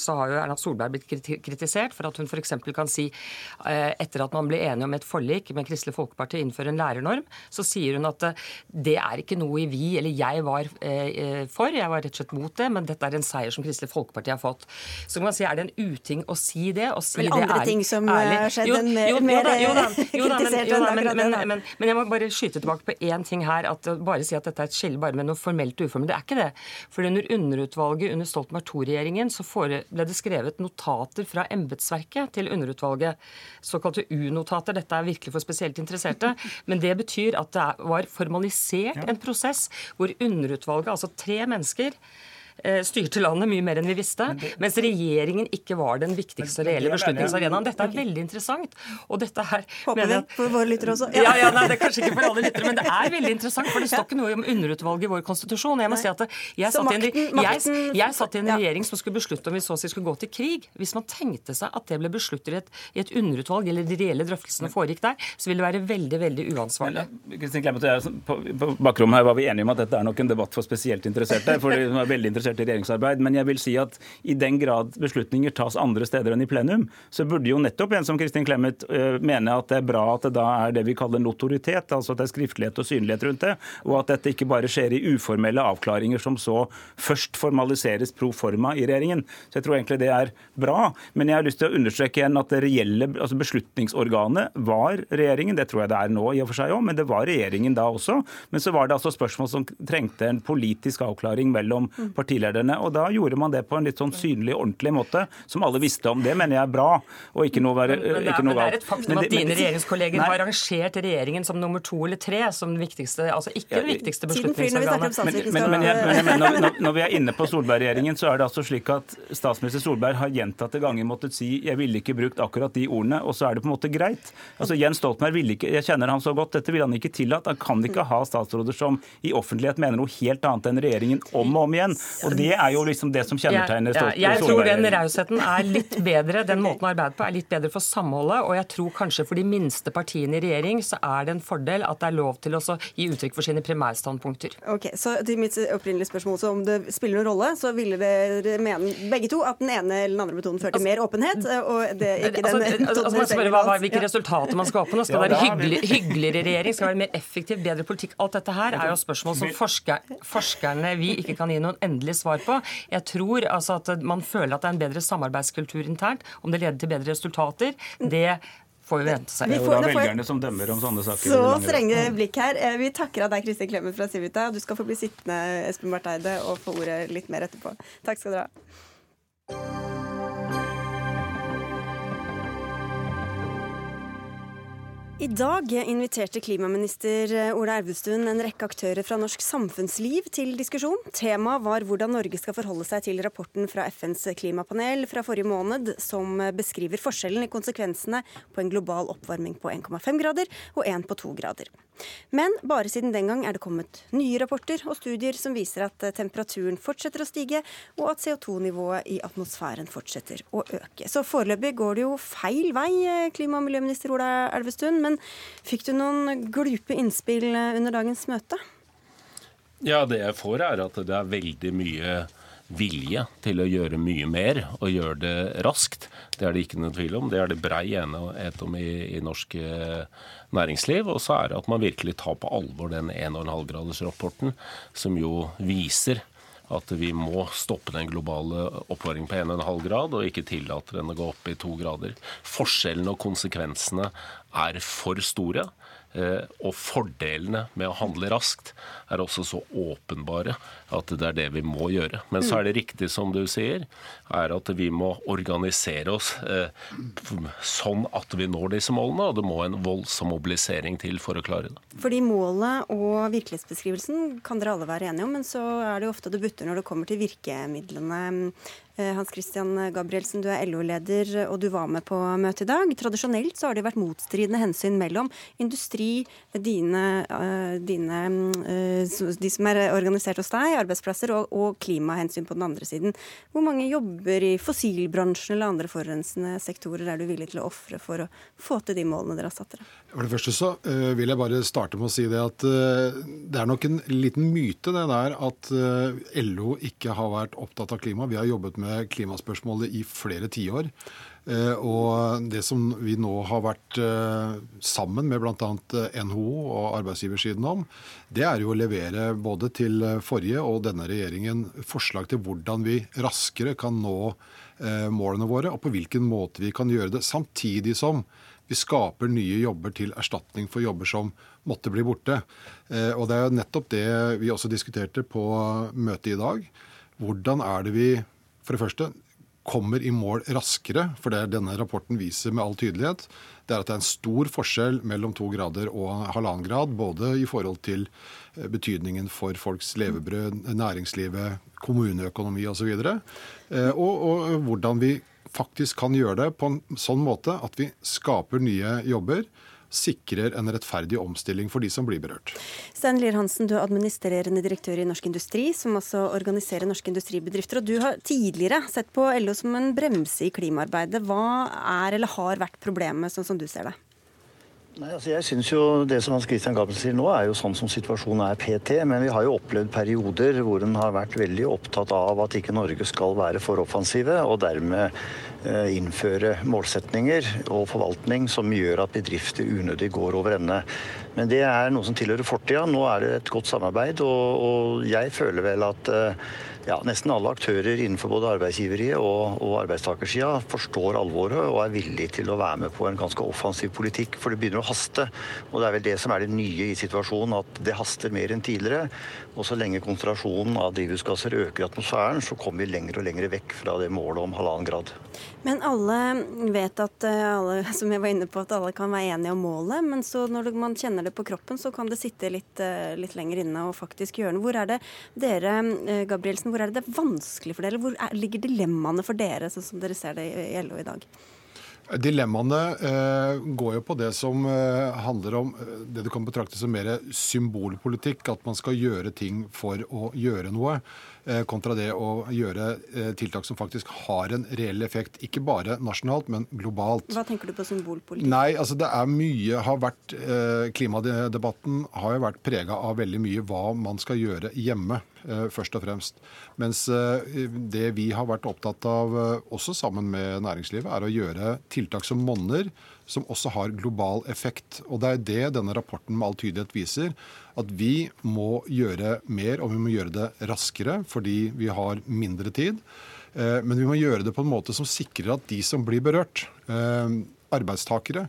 så har jo Erna Solberg blitt kritisert for at hun f.eks. kan si, eh, etter at man ble enige om et forlik med Kristelig Folkeparti innføre en lærernorm, så sier hun at det er ikke noe vi, eller jeg var for, jeg var rett og slett mot det, men dette er en seier som Kristelig Folkeparti har fått. Så kan man si, er det en uting å si det? Å si det andre er ting som, ærlig? eh, skjedde Jo, jo, jo mer, men- kritisert enn men- akkurat men- det, men- men jeg må bare skyte tilbake på én ting her. at Bare si at dette er et skille bare med noe formelt og uformelt. Det er ikke det. For under underutvalget under Stoltenberg II-regjeringen så ble det skrevet notater fra embetsverket til underutvalget. Såkalte U-notater. Dette er virkelig for spesielt interesserte. Men det betyr at det var formalisert en prosess hvor underutvalget, altså tre mennesker, styrte landet mye mer enn vi visste, mens regjeringen ikke var den viktigste reelle det beslutningsarenaen. Dette er veldig interessant. Og dette her Håper vi for våre lyttere også. ja, ja, [LAUGHS] nei, det er kanskje ikke for alle lyttere, men det er veldig interessant. For det står ikke noe om underutvalget i vår konstitusjon. Jeg må si at jeg satt, en, jeg, jeg satt i en ja. regjering som skulle beslutte om vi så å si skulle gå til krig. Hvis man tenkte seg at det ble besluttet i et, i et underutvalg, eller de reelle drøftelsene foregikk der, så ville det være veldig, veldig uansvarlig. Kristin Clemet og jeg, på, på bakrommet her var vi enige om at dette er nok en debatt for spesielt interesserte. for Det er veldig interessant interessert i regjeringsarbeid. Men jeg vil si at i den grad beslutninger tas andre steder enn i plenum, så burde jo nettopp en som Kristin Clemet uh, mene at det er bra at det da er det vi kaller notoritet, altså at det er skriftlighet og synlighet rundt det, og at dette ikke bare skjer i uformelle avklaringer som så først formaliseres pro forma i regjeringen. Så jeg tror egentlig det er bra. Men jeg har lyst til å understreke igjen at det reelle altså beslutningsorganet var regjeringen. Det tror jeg det er nå i og for seg òg, men det var regjeringen da også. Men så var det altså spørsmål som trengte en politisk avklaring mellom partilederne. Og da gjorde man det på en litt sånn synlig, ordentlig måte, som alle visste om. Det mener jeg er bra, og ikke noe, være, men, ikke noe galt. Men det er et faktum at dine regjeringskolleger nei. har rangert regjeringen som nummer to eller tre som den viktigste, altså ikke det viktigste beslutningsorganet. Men, men, men, jeg, men jeg mener, når, når, vi er inne på Solberg-regjeringen, så er det altså slik at statsminister Solberg har gjentatte ganger måttet si jeg ville ikke brukt akkurat de ordene, og så er det på en måte greit. Altså Jens Stoltenberg ville ikke, jeg kjenner han så godt, dette ville han ikke tillatt. Han kan ikke ha statsråder som i offentlighet mener noe helt annet enn regjeringen om og om igjen. Og det er jo liksom det som kjennetegner Stoltenberg. Ja, jeg tror den rausheten er litt bedre, den måten å arbeide på er litt bedre for samholdet, og jeg tror kanskje for de minste partiene i regjering så er det en fordel at det er lov til å gi uttrykk for sine primærstandpunkter. Ok, så til mitt opprinnelige spørsmål, så om det spiller noen rolle, så ville dere mene begge to at den ene eller den andre metoden fører til altså, mer åpenhet? og det ikke altså, den altså, altså, hva, hva, Hvilke resultater man skal oppnå? Skal det være hyggelig, hyggeligere regjering? Skal det være mer effektiv, bedre politikk? Alt dette her er jo spørsmål som forsker, forskerne vi ikke kan gi noen endelig svar på. Jeg tror altså at man føler at det er en bedre samarbeidskultur internt. Om det leder til bedre resultater, det får vi vente seg. Det er jo da velgerne som dømmer om sånne saker. Så strenge blikk her. Eh, vi takker av deg, Kristin Clemet fra Civita. Du skal få bli sittende, Espen Barth Eide, og få ordet litt mer etterpå. Takk skal dere ha. I dag inviterte klimaminister Ola Elvestuen en rekke aktører fra norsk samfunnsliv til diskusjon. Temaet var hvordan Norge skal forholde seg til rapporten fra FNs klimapanel fra forrige måned, som beskriver forskjellen i konsekvensene på en global oppvarming på 1,5 grader og en på 2 grader. Men bare siden den gang er det kommet nye rapporter og studier som viser at temperaturen fortsetter å stige, og at CO2-nivået i atmosfæren fortsetter å øke. Så foreløpig går det jo feil vei, klima- og miljøminister Ola Elvestuen. Men fikk du noen glupe innspill under dagens møte? Ja, det jeg får er at det er veldig mye vilje til å gjøre mye mer og gjøre det raskt. Det er det ikke noe tvil om. Det er det brei enighet om i, i norsk eh, næringsliv. Og så er det at man virkelig tar på alvor den 1,5-gradersrapporten, som jo viser at vi må stoppe den globale oppvarmingen på 1,5 grad, og ikke tillate den å gå opp i to grader. Forskjellene og konsekvensene er for store. Eh, og fordelene med å handle raskt er også så åpenbare at det er det vi må gjøre. Men så er det riktig som du sier, er at vi må organisere oss eh, sånn at vi når disse målene, og det må en voldsom mobilisering til for å klare det. Fordi målet og virkelighetsbeskrivelsen kan dere alle være enige om, men så er det jo ofte det butter når det kommer til virkemidlene. Eh, Hans Christian Gabrielsen, du er LO-leder og du var med på møtet i dag. Tradisjonelt så har det vært motstridende hensyn mellom industri, dine, eh, dine, eh, de som er organisert hos deg, arbeidsplasser, og, og klimahensyn på den andre siden. Hvor mange jobber i fossilbransjen eller andre forurensende sektorer er du villig til å ofre for å få til de målene dere har satt dere? For det første så vil jeg bare starte med å si det at det er nok en liten myte det der at LO ikke har vært opptatt av klima. Vi har jobbet med med klimaspørsmålet i flere tiår. Eh, og det som vi nå har vært eh, sammen med bl.a. NHO og arbeidsgiversiden om, det er jo å levere både til forrige og denne regjeringen forslag til hvordan vi raskere kan nå eh, målene våre, og på hvilken måte vi kan gjøre det, samtidig som vi skaper nye jobber til erstatning for jobber som måtte bli borte. Og Det er jo nettopp det vi også diskuterte på møtet i dag. Hvordan er det vi for det første kommer i mål raskere, for det denne rapporten viser med all tydelighet, det er at det er en stor forskjell mellom to grader og halvannen grad, både i forhold til eh, betydningen for folks levebrød, næringslivet, kommuneøkonomi osv., og, så og, og hvordan vi faktisk kan gjøre det på en sånn måte at vi skaper nye jobber sikrer en rettferdig omstilling for de som blir berørt. Stein Lier Hansen, du er administrerende direktør i Norsk Industri, som også organiserer norske industribedrifter. og Du har tidligere sett på LO som en bremse i klimaarbeidet. Hva er eller har vært problemet, sånn som du ser det? Nei, altså jeg synes jo Det som Hans Christian Gabriel sier nå, er jo sånn som situasjonen er PT. Men vi har jo opplevd perioder hvor en har vært veldig opptatt av at ikke Norge skal være for offensive, og dermed eh, innføre målsetninger og forvaltning som gjør at bedrifter unødig går over ende. Men det er noe som tilhører fortida. Nå er det et godt samarbeid, og, og jeg føler vel at eh, ja, nesten alle aktører innenfor både arbeidsgiveriet og, og arbeidstakersida forstår alvoret og er villige til å være med på en ganske offensiv politikk, for det begynner å haste. Og det er vel det som er det nye i situasjonen, at det haster mer enn tidligere. Og så lenge konsentrasjonen av drivhusgasser øker i atmosfæren, så kommer vi lenger og lenger vekk fra det målet om halvannen grad. Men alle vet at eh, alle, [LAUGHS] som jeg var inne på, at alle kan være enige om målet. Men så når man kjenner det på kroppen, så kan det sitte litt, eh, litt lenger inne og faktisk gjøre noe. Hvor er det dere, eh, Gabrielsen, hvor er det det er vanskelig for dere? Hvor er, ligger dilemmaene for dere, sånn som dere ser det i LO i dag? Dilemmaene eh, går jo på det som eh, handler om eh, det du kan betrakte som mer symbolpolitikk. At man skal gjøre ting for å gjøre noe. Eh, kontra det å gjøre eh, tiltak som faktisk har en reell effekt. Ikke bare nasjonalt, men globalt. Hva tenker du på symbolpolitikk? Nei, altså det er mye har vært, eh, Klimadebatten har jo vært prega av veldig mye hva man skal gjøre hjemme, først og fremst. Mens det vi har vært opptatt av, også sammen med næringslivet, er å gjøre tiltak som monner som også har global effekt. Og Det er det denne rapporten med all tydelighet viser. At vi må gjøre mer, og vi må gjøre det raskere fordi vi har mindre tid. Eh, men vi må gjøre det på en måte som sikrer at de som blir berørt, eh, arbeidstakere,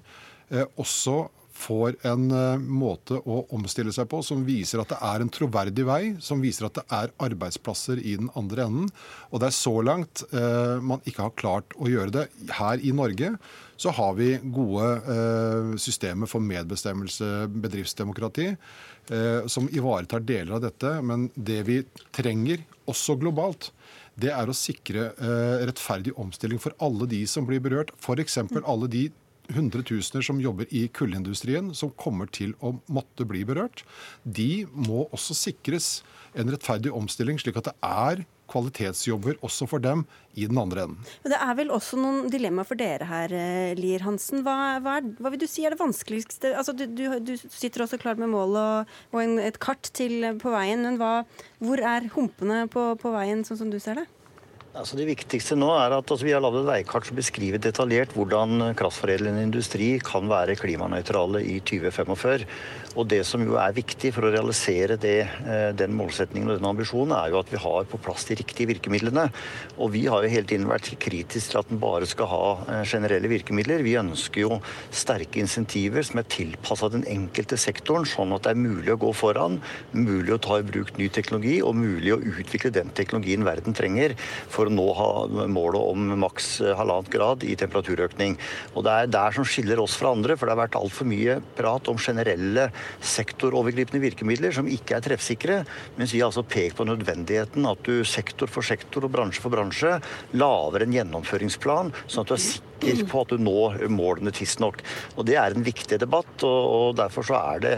eh, også får en måte å omstille seg på som viser at det er en troverdig vei, som viser at det er arbeidsplasser i den andre enden. Og det er så langt man ikke har klart å gjøre det her i Norge så har vi gode systemer for medbestemmelse, bedriftsdemokrati, som ivaretar deler av dette. Men det vi trenger, også globalt, det er å sikre eh, rettferdig omstilling for alle de som blir berørt. F.eks. alle de hundretusener som jobber i kullindustrien, som kommer til å måtte bli berørt. De må også sikres en rettferdig omstilling, slik at det er kvalitetsjobber også for dem i den andre enden. Men Det er vel også noen dilemmaer for dere her, eh, Lier Hansen. Hva, hva, er, hva, vil du si er det vanskeligste? Altså, du, du, du sitter også klar med mål og, og en, et kart til på veien, men hva, hvor er humpene på, på veien, sånn som du ser det? Altså det viktigste nå er at altså, Vi har laget et veikart som beskriver detaljert hvordan kraftforedlende industri kan være klimanøytrale i 2045. Og Det som jo er viktig for å realisere det, eh, den målsettingen og den ambisjonen, er jo at vi har på plass de riktige virkemidlene. Og Vi har jo hele tiden vært kritisk til at en bare skal ha eh, generelle virkemidler. Vi ønsker jo sterke insentiver som er tilpassa den enkelte sektoren, sånn at det er mulig å gå foran, mulig å ta i bruk ny teknologi og mulig å utvikle den teknologien verden trenger for å nå ha målet om maks halvannet grad i temperaturøkning. Og Det er der som skiller oss fra andre, for det har vært altfor mye prat om generelle sektorovergripende virkemidler som ikke er treffsikre, mens vi har altså pekt på nødvendigheten at du sektor for sektor og bransje for bransje lager en gjennomføringsplan, sånn at du er sikker på at du når målene tidsnok. Og Det er en viktig debatt, og derfor så er det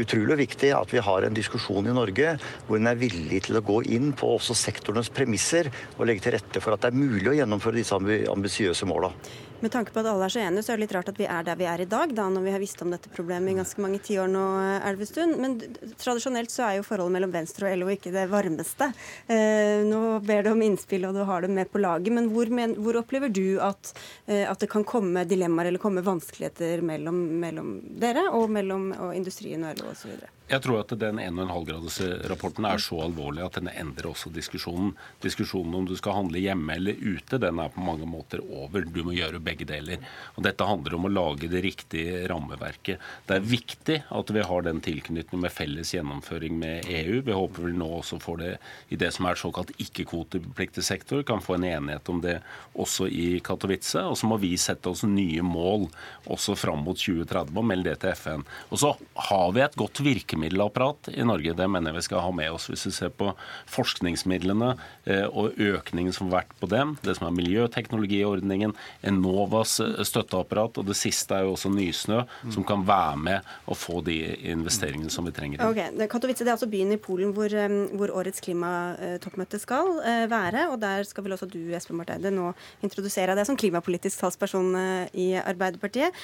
utrolig viktig at vi har en diskusjon i Norge hvor en er villig til å gå inn på også sektorenes premisser og legge til rette for at det er mulig å gjennomføre disse ambisiøse måla. Med tanke på at alle er så enige, så er det litt rart at vi er der vi er i dag, da, når vi har visst om dette problemet i ganske mange tiår nå, Elvestuen. Men tradisjonelt så er jo forholdet mellom Venstre og LO ikke det varmeste. Eh, nå ber du om innspill, og du har det med på laget. Men hvor, men, hvor opplever du at, eh, at, det kan komme dilemmaer eller komme vanskeligheter mellom, mellom dere og mellom og industrien og LO osv.? Jeg tror at den 1,5-gradersrapporten er så alvorlig at den endrer også diskusjonen. Diskusjonen om du skal handle hjemme eller ute, den er på mange måter over. Du må gjøre begge deler. Og Dette handler om å lage det riktige rammeverket. Det er viktig at vi har den tilknytningen med felles gjennomføring med EU. Vi håper vi nå også får det i det som er såkalt ikke-kvotepliktig sektor, kan få en enighet om det også i Katowice. Og så må vi sette oss nye mål også fram mot 2030 og melde det til FN. Og så har vi et godt virkemiddel virkemiddelapparat i Norge. Det mener jeg vi skal ha med oss. Hvis vi ser på forskningsmidlene eh, og økningen som har vært på dem, det som er miljøteknologiordningen, Enovas eh, støtteapparat, og det siste er jo også Nysnø, som kan være med og få de investeringene som vi trenger. Okay. Katowice det er altså byen i Polen hvor, eh, hvor årets klimatoppmøte skal være. og Der skal vel også du Espen Barth Eide, nå introdusere deg som klimapolitisk talsperson i Arbeiderpartiet.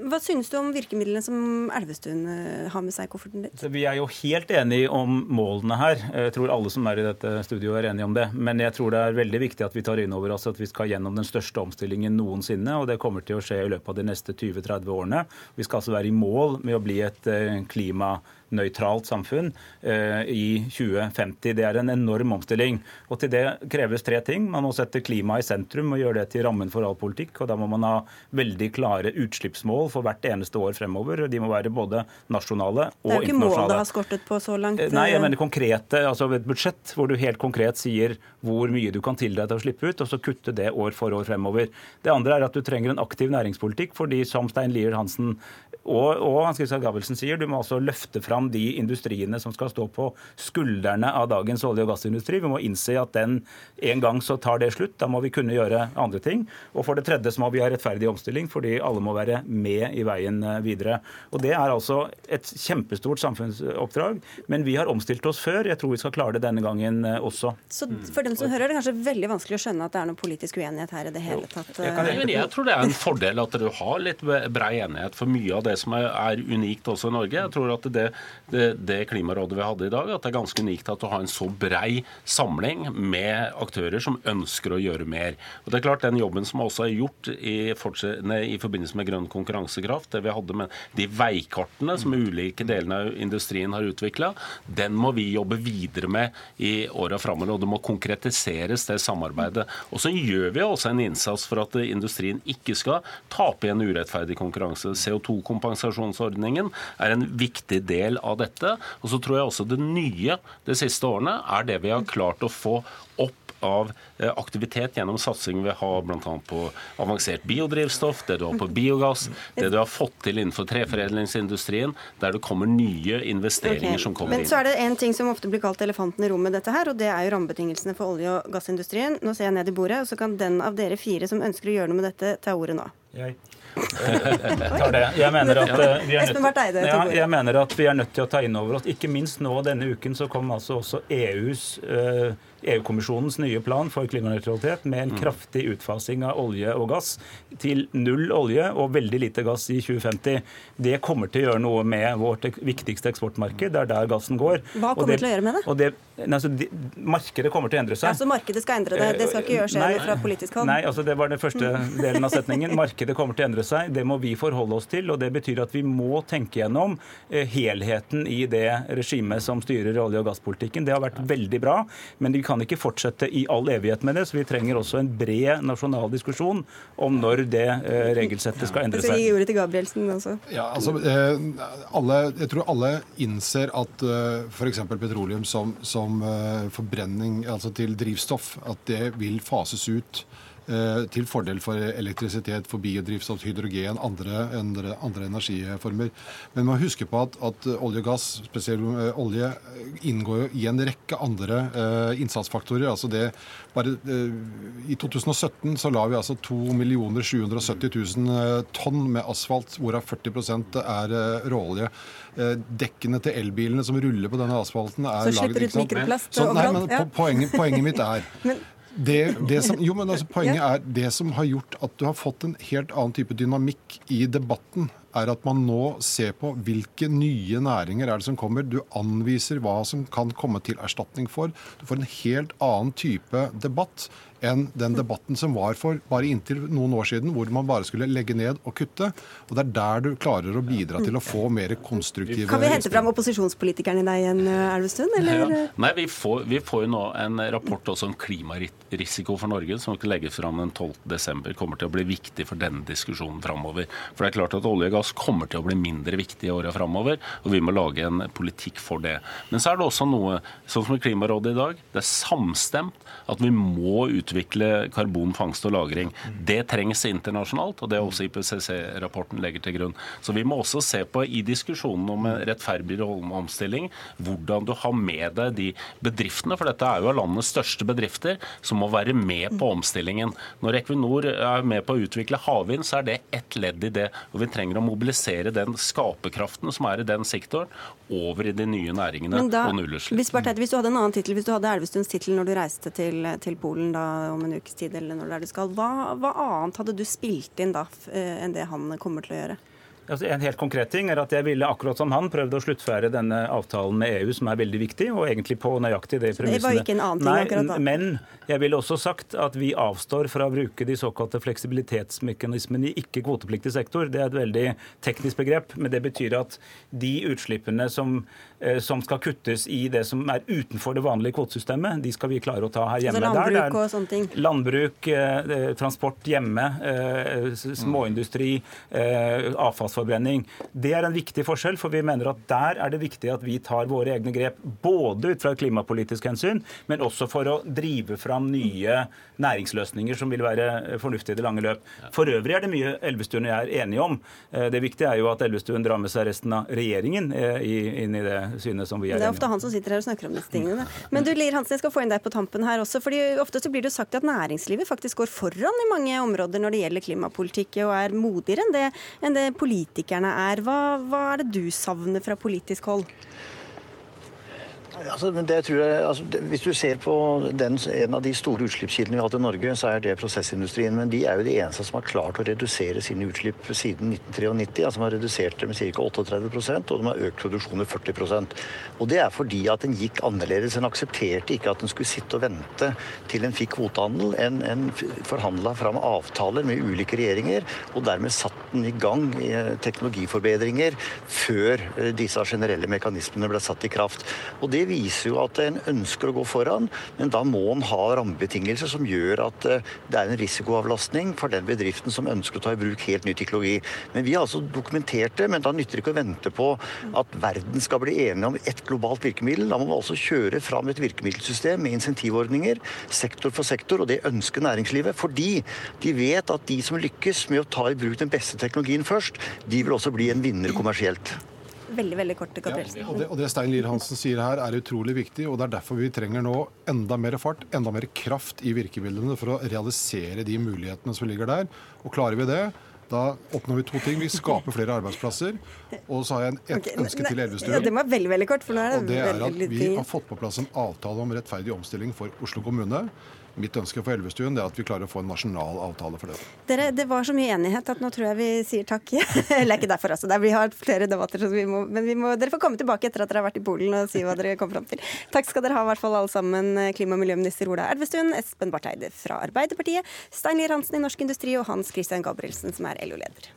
Hva synes du om virkemidlene som Elvestuen eh, har med seg i kofferten ditt? Vi er jo helt enige om målene her. Jeg tror alle som er i dette studioet er enige om det. Men jeg tror det er veldig viktig at vi tar inn over oss at vi skal gjennom den største omstillingen noensinne. Og det kommer til å skje i løpet av de neste 20-30 årene. Vi skal altså være i mål med å bli et eh, klima nøytralt samfunn eh, i 2050. Det er en enorm omstilling. Og Til det kreves tre ting. Man må sette klimaet i sentrum og gjøre det til rammen for all politikk. og Da må man ha veldig klare utslippsmål for hvert eneste år fremover. De må være både nasjonale og internasjonale. Det er jo ikke mål det har skortet på så langt. Nei, jeg mener konkrete, altså et budsjett hvor du helt konkret sier hvor mye du kan tildele deg til å slippe ut, og så kutte det år for år fremover. Det andre er at du trenger en aktiv næringspolitikk, fordi som Stein Lier Hansen og, og Hans Christian Gabelsen sier, du må altså løfte fram de industriene som skal stå på skuldrene av dagens olje- og gassindustri. Vi må innse at den en gang så tar det slutt. Da må vi kunne gjøre andre ting. Og for det tredje så må vi ha rettferdig omstilling, fordi alle må være med i veien eh, videre. Og Det er altså et kjempestort samfunnsoppdrag, men vi har omstilt oss før. Jeg tror vi skal klare det denne gangen eh, også. Så for dem som hører, er det kanskje veldig vanskelig å skjønne at det er noe politisk uenighet her i det hele tatt? Jeg, kan, eh, jeg tror det er en fordel at du har litt brei enighet. For mye av det som er, er unikt også i Norge. Jeg tror at det, det, det, klimarådet vi hadde i dag, at det er ganske unikt at du har en så brei samling med aktører som ønsker å gjøre mer. Og det er klart Den jobben som også er gjort i, i forbindelse med grønn konkurransekraft, det vi hadde med de veikartene som ulike delene av industrien har utvikla, den må vi jobbe videre med i åra framover. Og det må konkretiseres, det samarbeidet. Og så gjør vi også en innsats for at industrien ikke skal tape i en urettferdig konkurranse. CO2-kompensasjonsordningen er en viktig del av dette. Og så tror jeg også det nye de siste årene er det vi har klart å få opp av eh, aktivitet gjennom satsing vi har bl.a. på avansert biodrivstoff, det du har på biogass, det du har fått til innenfor treforedlingsindustrien, der det kommer nye investeringer okay. som kommer inn. Men så er det en ting som ofte blir kalt elefanten i rommet, dette her, og det er jo rammebetingelsene for olje- og gassindustrien. Nå ser jeg ned i bordet, og så kan den av dere fire som ønsker å gjøre noe med dette, ta ordet nå. Jeg. Jeg mener, at, uh, vi er nødt, ja, jeg mener at vi er nødt til å ta inn over oss. Ikke minst nå denne uken så kom altså også EUs uh, EU-kommisjonens nye plan for klimanøytralitet med en mm. kraftig utfasing av olje og gass til null olje og veldig lite gass i 2050. Det kommer til å gjøre noe med vårt viktigste eksportmarked. Det er der gassen går. Hva kommer det, til å gjøre med det? det altså, de, markedet kommer til å endre seg. Ja, Så markedet skal endre det? Det skal ikke gjøre seg fra politisk hold? Nei, altså det var den første [LAUGHS] delen av setningen. Markedet kommer til å endre seg. Det må vi forholde oss til. og Det betyr at vi må tenke gjennom eh, helheten i det regimet som styrer olje- og gasspolitikken. Det har vært veldig bra. men vi kan ikke fortsette i all evighet med det, så vi trenger også en bred nasjonal diskusjon om når det eh, regelsettet skal endre seg. Så gi ordet til Gabrielsen også. Ja, altså, eh, alle, jeg tror alle innser at uh, f.eks. petroleum som, som forbrenning, altså til drivstoff, at det vil fases ut Eh, til fordel for elektrisitet, for biodrivstoff, hydrogen, andre, andre, andre energiformer. Men man må huske på at, at olje og gass, spesielt eh, olje, inngår i en rekke andre uh, innsatsfaktorer. Altså det, bare, uh, I 2017 så la vi altså 2 770 000 tonn med asfalt, hvorav 40 er uh, råolje. Dekkene til elbilene som ruller på denne asfalten, er så laget ut mikroplast nei, men, ja. poenget, poenget mitt er [LAUGHS] det, det som, jo, men altså, Poenget er det som har gjort at du har fått en helt annen type dynamikk i debatten, er at man nå ser på hvilke nye næringer er det som kommer. Du anviser hva som kan komme til erstatning for. Du får en helt annen type debatt enn den debatten som var for bare inntil noen år siden, hvor man bare skulle legge ned og kutte. Og Det er der du klarer å bidra til å få mer konstruktive Kan vi hente fram opposisjonspolitikeren i deg igjen, Elvestuen? Ja. Nei, vi får, vi får, jo nå en rapport også om klimarisiko for Norge, som skal legges fram den 12.12. Kommer til å bli viktig for denne diskusjonen framover. For det er klart at olje og gass kommer til å bli mindre viktig i åra framover, og vi må lage en politikk for det. Men så er det også noe, sånn som i Klimarådet i dag, det er samstemt at vi må utvikle karbonfangst og -lagring. Det trengs internasjonalt, og det er også IPCC-rapporten legger til grunn. Så vi må også se på i diskusjonen om rettferdig omstilling hvordan du har med deg de bedriftene, for dette er jo av landets største bedrifter, som må være med på omstillingen. Når Equinor er med på å utvikle havvind, så er det ett ledd i det. og Vi trenger å mobilisere den skaperkraften som er i den sektoren, over i de nye næringene da, og nullutslipp. Hvis, hvis, du hadde en annen titel, hvis du hadde Elvestuens tittel når du reiste til til, Polen da, om en ukes tid, eller når det er du skal. Hva, hva, annet hadde du spilt inn da eh, enn det han kommer til å gjøre? Altså, en helt konkret ting er at Jeg ville akkurat som han prøvd å sluttføre denne avtalen med EU, som er veldig viktig, og egentlig på nøyaktig det premissene. Det var jo ikke en annen ting Nei, akkurat da. Men jeg ville også sagt at vi avstår fra å bruke de såkalte fleksibilitetsmekanismene i ikke-kvotepliktig sektor. Det er et veldig teknisk begrep, men det betyr at de utslippene som, eh, som skal kuttes i det som er utenfor det vanlige kvotesystemet, de skal vi klare å ta her hjemme. Altså Der det er- landbruk og sånne ting. Landbruk, eh, transport hjemme, eh, småindustri, eh, avfallsforbrenning. Det er en viktig forskjell, for vi mener at der er det viktig at vi tar våre egne grep. Både ut fra et klimapolitisk hensyn, men også for å drive fram nye næringsløsninger som vil være fornuftige i det lange løp. For øvrig er det mye Elvestuen og jeg er enige om. Eh, Det viktige er jo at Elvestuen drar med seg resten av regjeringen eh, inn i det synet som vi er Det er ofte han som sitter her og snakker om disse tingene. Men du, Lier Hansen, jeg skal få inn deg på tampen her også. fordi Ofte så blir det jo sagt at næringslivet faktisk går foran i mange områder når det gjelder klimapolitikk, og er modigere enn det, enn det politikerne er. Hva, hva er det du savner fra politisk hold? Altså, men det tror jeg, altså, det, hvis du ser på den, en av de store utslippskildene vi har hatt i Norge, så er det prosessindustrien. Men de er jo de eneste som har klart å redusere sine utslipp siden 1993. altså De har redusert det med ca. 38% og de har økt produksjonen med 40% Og Det er fordi at en gikk annerledes. En aksepterte ikke at en skulle sitte og vente til en fikk kvotehandel. En, en forhandla fram avtaler med ulike regjeringer, og dermed satte en i gang i teknologiforbedringer før eh, disse generelle mekanismene ble satt i kraft. Og Det viser jo at en ønsker å gå foran, men da må en ha rammebetingelser som gjør at eh, det er en risikoavlastning for den bedriften som ønsker å ta i bruk helt ny teknologi. Men vi har altså dokumentert det, men da nytter det ikke å vente på at verden skal bli enige om ett globalt virkemiddel. Da må man altså kjøre fram et virkemiddelsystem med insentivordninger, sektor for sektor, og det ønsker næringslivet. Fordi de vet at de som lykkes med å ta i bruk den beste teknologien først, de vil også bli en vinner kommersielt. Veldig veldig kort, Ja, og, det, og det Stein Lier Hansen sier her, er utrolig viktig. og Det er derfor vi trenger nå enda mer fart, enda mer kraft i virkemidlene for å realisere de mulighetene som ligger der. Og klarer vi det, da oppnår vi to ting. Vi skaper flere arbeidsplasser. Og så har jeg en, et okay, ønske til Ja, det Elvestuen. var veldig veldig kort, for nå er Og det, det er at vi har fått på plass en avtale om rettferdig omstilling for Oslo kommune. Mitt ønske for Elvestuen er at vi klarer å få en nasjonal avtale for det. Dere, det var så mye enighet at nå tror jeg vi sier takk. [LAUGHS] Eller ikke derfor, altså. Vi har flere debatter, vi må, men vi må, dere får komme tilbake etter at dere har vært i Polen og si hva dere kom fram til. Takk skal dere ha, i hvert fall alle sammen. Klima- og miljøminister Ola Elvestuen, Espen Barth Eide fra Arbeiderpartiet, Stein Lier Hansen i Norsk Industri og Hans Christian Gabrielsen, som er LO-leder.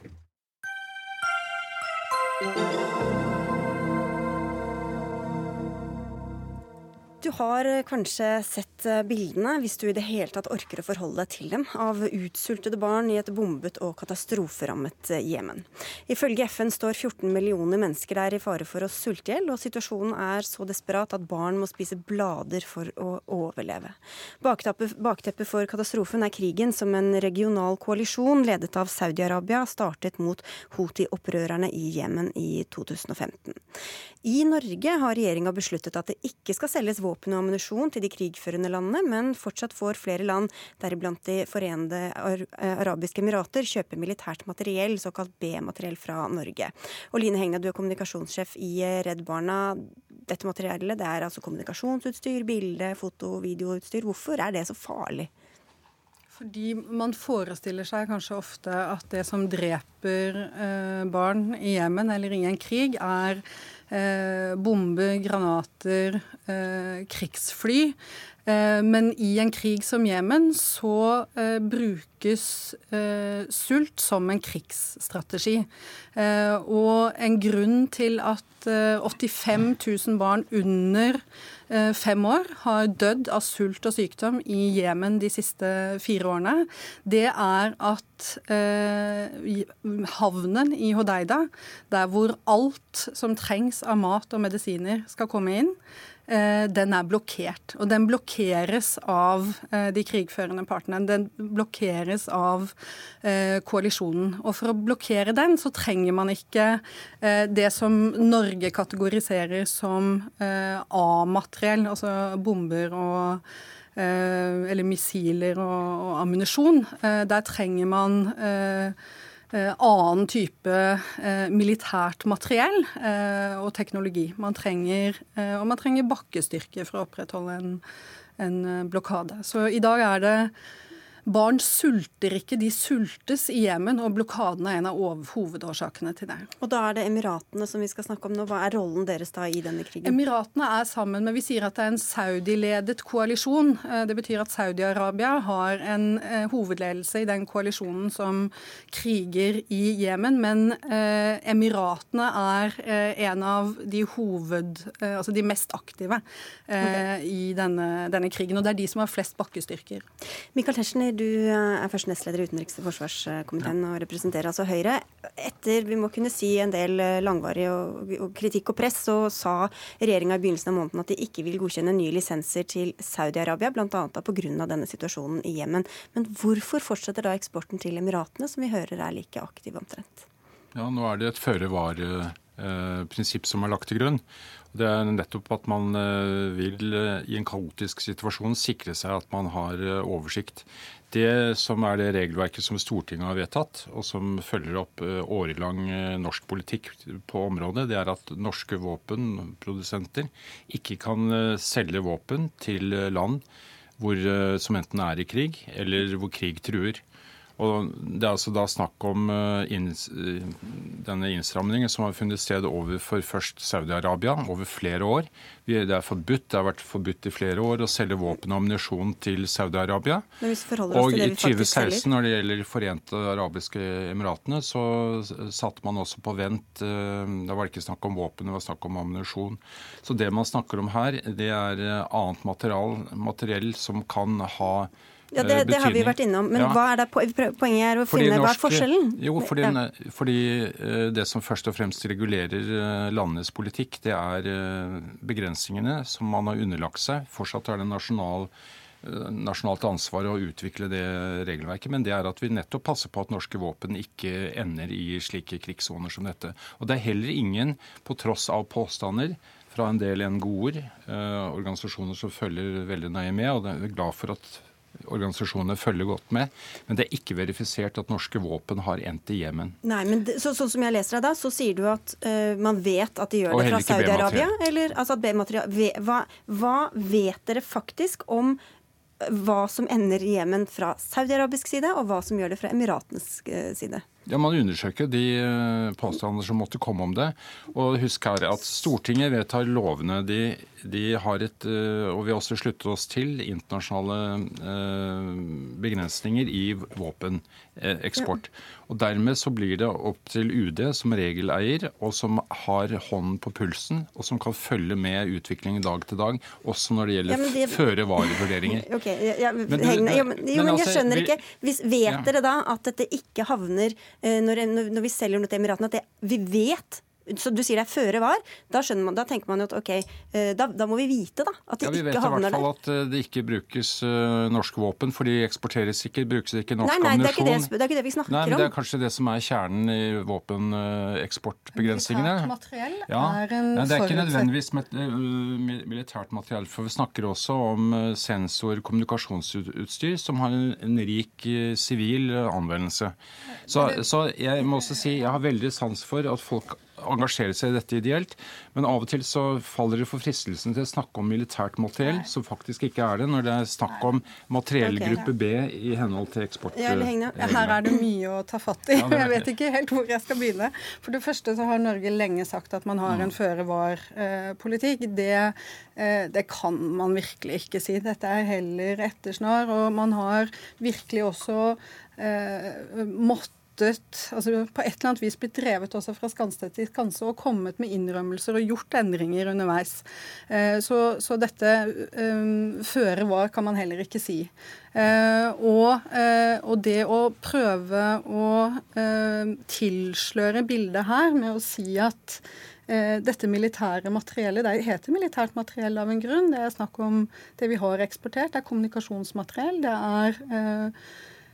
Du har eh, kanskje sett eh, bildene, hvis du i det hele tatt orker å forholde deg til dem, av utsultede barn i et bombet og katastroferammet eh, Jemen. Ifølge FN står 14 millioner mennesker der i fare for å sulte i hjel, og situasjonen er så desperat at barn må spise blader for å overleve. Bakteppet bakteppe for katastrofen er krigen som en regional koalisjon ledet av Saudi-Arabia startet mot Houthi-opprørerne i Jemen i 2015. I Norge har regjeringa besluttet at det ikke skal selges våpen og ammunisjon til de krigførende landene, men fortsatt får flere land, deriblant De forente arabiske emirater, kjøpe militært materiell, såkalt B-materiell, fra Norge. Og Line Hegna, du er kommunikasjonssjef i Redd Barna. Dette materiellet det er altså kommunikasjonsutstyr, bilde, foto, videoutstyr. Hvorfor er det så farlig? Fordi man forestiller seg kanskje ofte at det som dreper eh, barn i Jemen eller i en krig, er eh, bomber, granater, eh, krigsfly. Eh, men i en krig som Jemen så eh, brukes eh, sult som en krigsstrategi. Og en grunn til at eh, 85 000 barn under fem år har dødd av sult og sykdom i Jemen de siste fire årene, det er at eh, havnen i Hodeida, der hvor alt som trengs av mat og medisiner skal komme inn, den er blokkert. Og den blokkeres av eh, de krigførende partene. Den blokkeres av eh, koalisjonen. Og for å blokkere den, så trenger man ikke eh, det som Norge kategoriserer som eh, A-materiell, altså bomber og eh, eller missiler og, og ammunisjon. Eh, der trenger man eh, eh, annen type eh, militært materiell eh, og teknologi. Man trenger, eh, og man trenger bakkestyrke for å opprettholde en, en eh, blokade. Så i dag er det barn sulter ikke, de sultes i Jemen. Og blokaden er en av hovedårsakene til det. Og da er det Emiratene som vi skal snakke om nå. Hva er rollen deres da i denne krigen? Emiratene er sammen med Vi sier at det er en Saudi-ledet koalisjon. Eh, det betyr at Saudi-Arabia har en eh, hovedledelse i den koalisjonen som kriger i Jemen. Men eh, Emiratene er en av de hoved... Altså de mest aktive okay. i denne, denne krigen. Og det er de som har flest bakkestyrker. Michael Tetzschner, du er først nestleder i utenriks- og forsvarskomiteen ja. og representerer altså Høyre. Etter vi må kunne si en del langvarig og, og kritikk og press, så sa regjeringa i begynnelsen av måneden at de ikke vil godkjenne nye lisenser til Saudi-Arabia, bl.a. pga. denne situasjonen i Jemen. Men hvorfor fortsetter da eksporten til Emiratene, som vi hører er like aktiv omtrent? Ja, Nå er det et føre var-prinsipp som er lagt til grunn. Det er nettopp at man eh, vil eh, i en kaotisk situasjon sikre seg at man har eh, oversikt. Det som er det regelverket som Stortinget har vedtatt, og som følger opp årelang norsk politikk på området, det er at norske våpenprodusenter ikke kan selge våpen til land hvor, som enten er i krig, eller hvor krig truer. Og Det er altså da snakk om eh, inns, eh, denne innstramningen som har funnet sted overfor først Saudi-Arabia over flere år. Det er forbudt, det har vært forbudt i flere år å selge våpen og ammunisjon til Saudi-Arabia. Og i 2016, når det gjelder Forente arabiske emiratene, så satte man også på vent eh, Da var det ikke snakk om våpen, det var snakk om ammunisjon. Så det man snakker om her, det er annet material, materiell som kan ha ja, det, det, har vi vært innom. Men ja. hva er det, poenget er å fordi finne norsk, hva er forskjellen? Jo, fordi, ja. fordi, eh, det som først og fremst regulerer eh, landenes politikk, det er eh, begrensningene som man har underlagt seg. Fortsatt er det nasjonal, nasjonalt ansvar å utvikle det regelverket, men det er at vi nettopp passer på at norske våpen ikke ender i slike krigssoner som dette. Og det er heller ingen, på tross av påstander, fra en del NGO-er, organisasjoner som følger veldig nøye med, og er glad for at organisasjonene følger godt med. Men det er ikke verifisert at norske våpen har endt i Jemen. Nei, men det, så, Sånn som jeg leser deg da, så sier du at uh, man vet at de gjør det fra Saudi-Arabia? Eller altså at B-material hva, hva vet dere faktisk om hva som ender i Jemen fra saudi-arabisk side, og hva som gjør det fra Emiratenes eh, side? Ja, Man undersøker de eh, påstander som måtte komme om det. Og husk her at Stortinget vedtar lovene. De, de har et, eh, og vi har også sluttet oss til internasjonale begrensninger i våpeneksport. Og Dermed så blir det opp til UD som regeleier, og som har hånden på pulsen, og som kan følge med utviklingen dag til dag, også når det gjelder ja, det... føre-var-vurderinger. [LAUGHS] Okay, ja, ja, men, men, jo, men jeg altså, skjønner ikke. Hvis, vet dere da at dette ikke havner Eh, når, når vi selger noe til Emiratene, at det, vi vet så du sier det er føre var. Da, man, da tenker man jo at ok, eh, da, da, må vi vite da, at de ja, ikke havner der. Vi vet i hvert fall at eh, det ikke brukes uh, norske våpen, for de eksporteres ikke, brukes ikke norsk nei, nei, ammunisjon. Det, det, er ikke det vi snakker nei, men Det er kanskje det som er kjernen i våpeneksportbegrensningene. Militært materiell ja. er en ja, Det er ikke nødvendigvis med, uh, militært materiell, for vi snakker også om sensor- kommunikasjonsutstyr som har en, en rik sivil uh, anvendelse. Så, så jeg må også si jeg har veldig sans for at folk engasjere seg i dette ideelt. Men av og til så faller det for fristelsen til å snakke om militært materiell, som faktisk ikke er det, når det er snakk om materiellgruppe B i henhold til eksport. Ja, her er det mye å ta fatt i. Jeg vet ikke helt hvor jeg skal begynne. For det første så har Norge lenge sagt at man har en føre-var-politikk. Det, eh, det kan man virkelig ikke si. Dette er heller ettersnar. Og man har virkelig også eh, måttet altså på et eller annet vis blitt drevet også fra skanse til skanse og kommet med innrømmelser og gjort endringer underveis. Eh, så, så dette um, føre var kan man heller ikke si. Uh, og, uh, og, det å prøve å uh, tilsløre bildet her med å si at dette militære materiellet Det heter militært materiell av en grunn. Det er snakk om det vi har eksportert. Det er kommunikasjonsmateriell. Det er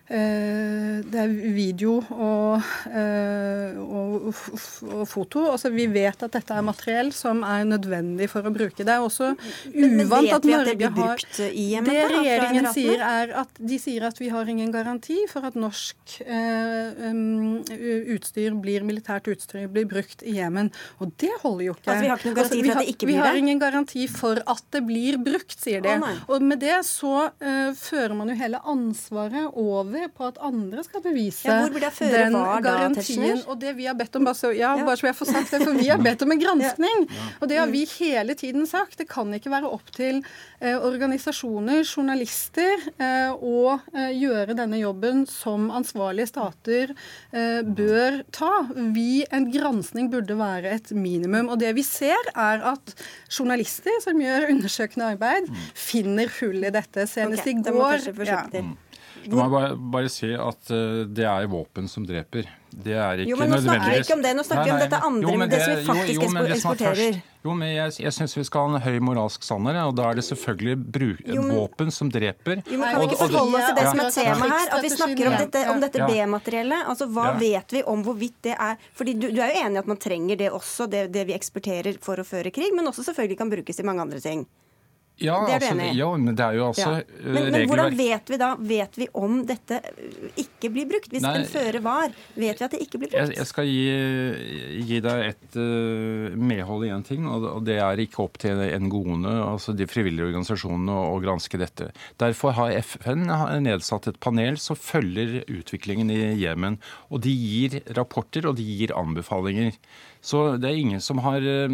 det er video og, eh, og, og, foto. Altså, vi vet at dette er materiell som er nødvendig for å bruke. Det er også uvant at Norge har Det regjeringen sier, er at de sier at vi har ingen garanti for at norsk eh, um, utstyr blir, militært utstyr blir brukt i Jemen. Og det holder jo ikke. Altså, vi har ikke noen garanti altså, for at det ikke blir det? Vi har ingen garanti for at det blir brukt, sier de. Og med det så fører man jo hele ansvaret over over på at andre skal bevise ja, den var, garantien. Da, og det vi har bedt om, bare så, ja, bare så jeg får sagt det, for vi har bedt om en [LAUGHS] granskning. Og det har vi hele tiden sagt. Det kan ikke være opp til eh, organisasjoner, journalister, eh, å eh, gjøre denne jobben som ansvarlige stater eh, bør ta. Vi, En granskning burde være et minimum. Og det vi ser, er at journalister som gjør undersøkende arbeid, mm. finner hull i dette. Senest okay, i går. Ja. Du må bare, bare si at uh, det er våpen som dreper. Det er ikke jo, men Nå snakker vi ikke om det, nå snakker vi om dette andre, jo, det, det, som vi faktisk jo, jo, eksporterer. jo, men jeg, jeg syns vi skal ha en høy moralsk standard, og da er det selvfølgelig bruk, jo, men, våpen som dreper. Jo, men Kan vi ikke forholde oss til det som er tema her? At vi snakker om dette, om dette B-materiellet. Altså, Hva vet vi om hvorvidt det er Fordi du, du er jo enig i at man trenger det også, det, det vi eksporterer for å føre krig, men også selvfølgelig kan brukes i mange andre ting. Ja, det er du altså, enig i? Ja, men det er jo altså ja. men, men, men, hvordan vet vi da vet vi om dette ikke blir brukt? Hvis Nei, den føre var, vet vi at det ikke blir brukt? Jeg, jeg skal gi, gi, deg et uh, medhold i én ting, og, og, det er ikke opp til NGO-ene, altså de frivillige organisasjonene, å, å granske dette. Derfor har FN nedsatt et panel som følger utviklingen i Jemen. Og de gir rapporter, og de gir anbefalinger. Så det er ingen som har eh,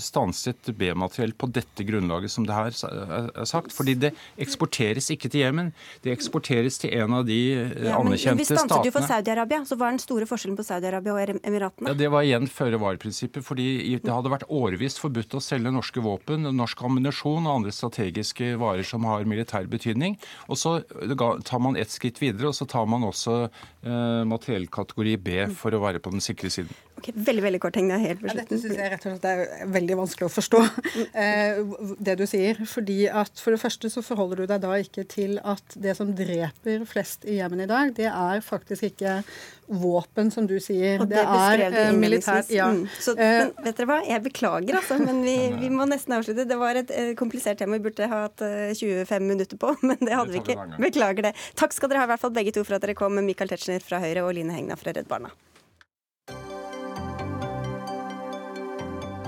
stanset B-materiell på dette grunnlaget som det her er sagt. Fordi det eksporteres ikke til Jemen. Det eksporteres til en av de eh, ja, anerkjente statene. Vi stanset jo for Saudi-Arabia. Så hva er den store forskjellen på Saudi-Arabia og Emiratene? Ja, Det var igjen føre-var-prinsippet. Fordi det hadde vært årevis forbudt å selge norske våpen, norsk ammunisjon og andre strategiske varer som har militær betydning. Og så tar man ett skritt videre, og så tar man også eh, materiellkategori B for å være på den sikre siden. Ok, Veldig veldig kort ting. helt ja, Dette syns jeg rett og slett er veldig vanskelig å forstå, eh, det du sier. fordi at For det første så forholder du deg da ikke til at det som dreper flest i Jemen i dag, det er faktisk ikke våpen, som du sier. Og det, det er eh, militært. Ja. Mm. Så, eh, men vet dere hva, jeg beklager, altså, men vi, vi, må nesten avslutte. Det var et komplisert tema vi burde hatt 25 minutter på, [LAUGHS] men det hadde vi ikke. Beklager det. Takk skal dere ha, i hvert fall begge to, for at dere kom, Michael Tetzschner fra Høyre og Line Hegna fra Redd Barna.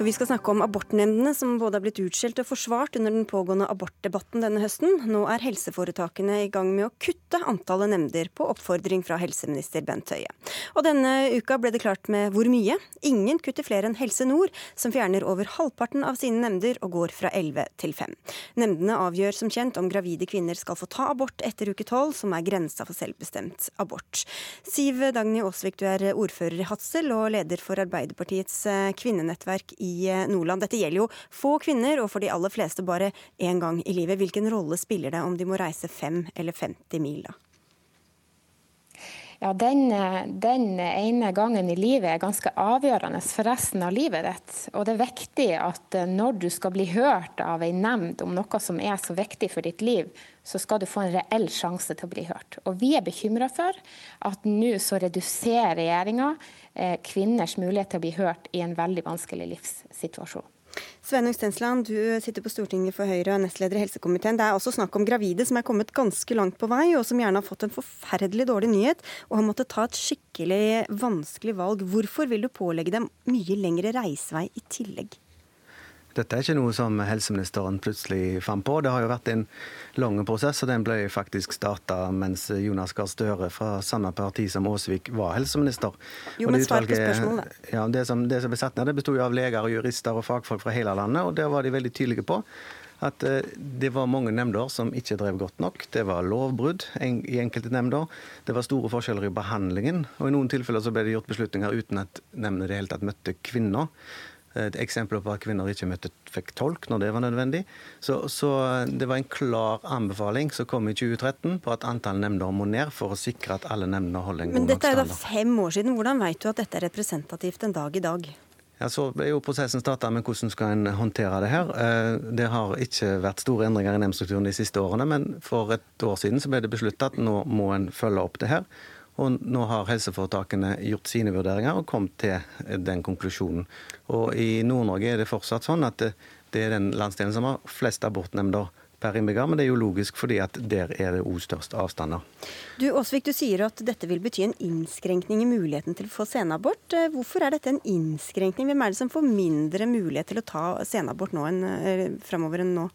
For vi skal snakke om abortnemndene, som både har blitt utskjelt og forsvart under den pågående abortdebatten denne høsten. Nå er helseforetakene i gang med å kutte antallet nemnder, på oppfordring fra helseminister Bent Høie. Og denne uka ble det klart med hvor mye. Ingen kutter flere enn Helse Nord, som fjerner over halvparten av sine nemnder og går fra 11 til 5. Nemndene avgjør som kjent om gravide kvinner skal få ta abort etter uke 12, som er grensa for selvbestemt abort. Siv Dagny Aasvik, du er ordfører i Hadsel og leder for Arbeiderpartiets eh, kvinnenettverk i i Nordland. Dette gjelder jo få kvinner, og for de aller fleste bare én gang i livet. Hvilken rolle spiller det om de må reise fem eller 50 mil, da? Ja, den, den, ene gangen i livet er ganske avgjørende for resten av livet ditt. Og det er viktig at når du skal bli hørt av ei nemnd om noe som er så viktig for ditt liv, så skal du få en reell sjanse til å bli hørt. Og vi er bekymra for at nå så reduserer regjeringa Eh, kvinners mulighet til å bli hørt i en veldig vanskelig livssituasjon. Sveinung Stensland, du sitter på Stortinget for Høyre og er nestleder i helsekomiteen. Det er også snakk om gravide som er kommet ganske langt på vei, og som gjerne har fått en forferdelig dårlig nyhet og har måttet ta et skikkelig vanskelig valg. Hvorfor vil du pålegge dem mye lengre reisevei i tillegg? Dette er ikke noe som helseministeren plutselig fant på. Det har jo vært en lang prosess, og den ble faktisk starta mens Jonas Gahr Støre fra samme parti som Aasvik var helseminister. Jo, men svar på spørsmålet. Ja, det som, det som ble satt ned, det bestod av leger, og jurister og fagfolk fra hele landet, og der var de veldig tydelige på at eh, det var mange nemnder som ikke drev godt nok. Det var lovbrudd i enkelte nemnder. Det var store forskjeller i behandlingen. Og i noen tilfeller så ble det gjort beslutninger uten at nemndene i det hele tatt møtte kvinner. Eksempler på at kvinner ikke møtte, fikk tolk når det var nødvendig. Så, så, det var en klar anbefaling som kom i 2013 på at antall nemnder må ned for å sikre at alle nemndene holder en god Men dette er da fem år siden. Hvordan vet du at dette er representativt en dag i dag? Ja, Så ble jo prosessen starta med hvordan skal en håndtere det her. Eh, Det har ikke vært store endringer i nemndstrukturen de siste årene, men for et år siden så ble det besluttet at nå må en følge opp det her. Og nå har helseforetakene gjort sine vurderinger og kommet til den konklusjonen. Og i Nord-Norge er det fortsatt sånn at det, det er den landsdelen som har flest abortnemnder per innbygger, men det er jo logisk fordi at der er det òg størst avstander. Du Åsvik, du sier at dette vil bety en innskrenkning i muligheten til å få senabort. Eh, Hvorfor er dette en innskrenkning? Hvem er det som får mindre mulighet til å ta senabort nå enn, framover fremover enn nå?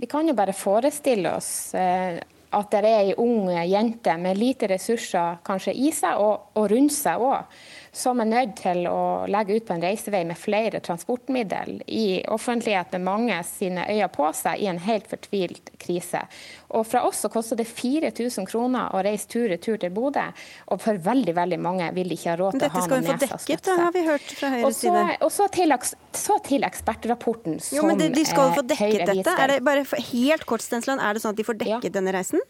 Vi kan jo bare forestille oss eh, at det er ei ung jente med lite ressurser kanskje i seg og, og rundt seg òg, som er nødt til å legge ut på en reisevei med flere transportmiddel i offentlighet med mange sine øyne på seg i en helt fortvilt krise. Og fra oss så koster det 4000 kroner å reise tur-retur til Bodø, og for veldig veldig mange vil de ikke ha råd til å ha noen nesa. Dette skal vi få dekket, det har vi hørt fra Høyres side. og så til, så til ekspertrapporten som Jo, men de, de skal få eh, dekket dette. Er det bare for, helt kort, Stensland, er det sånn at de får dekket denne reisen?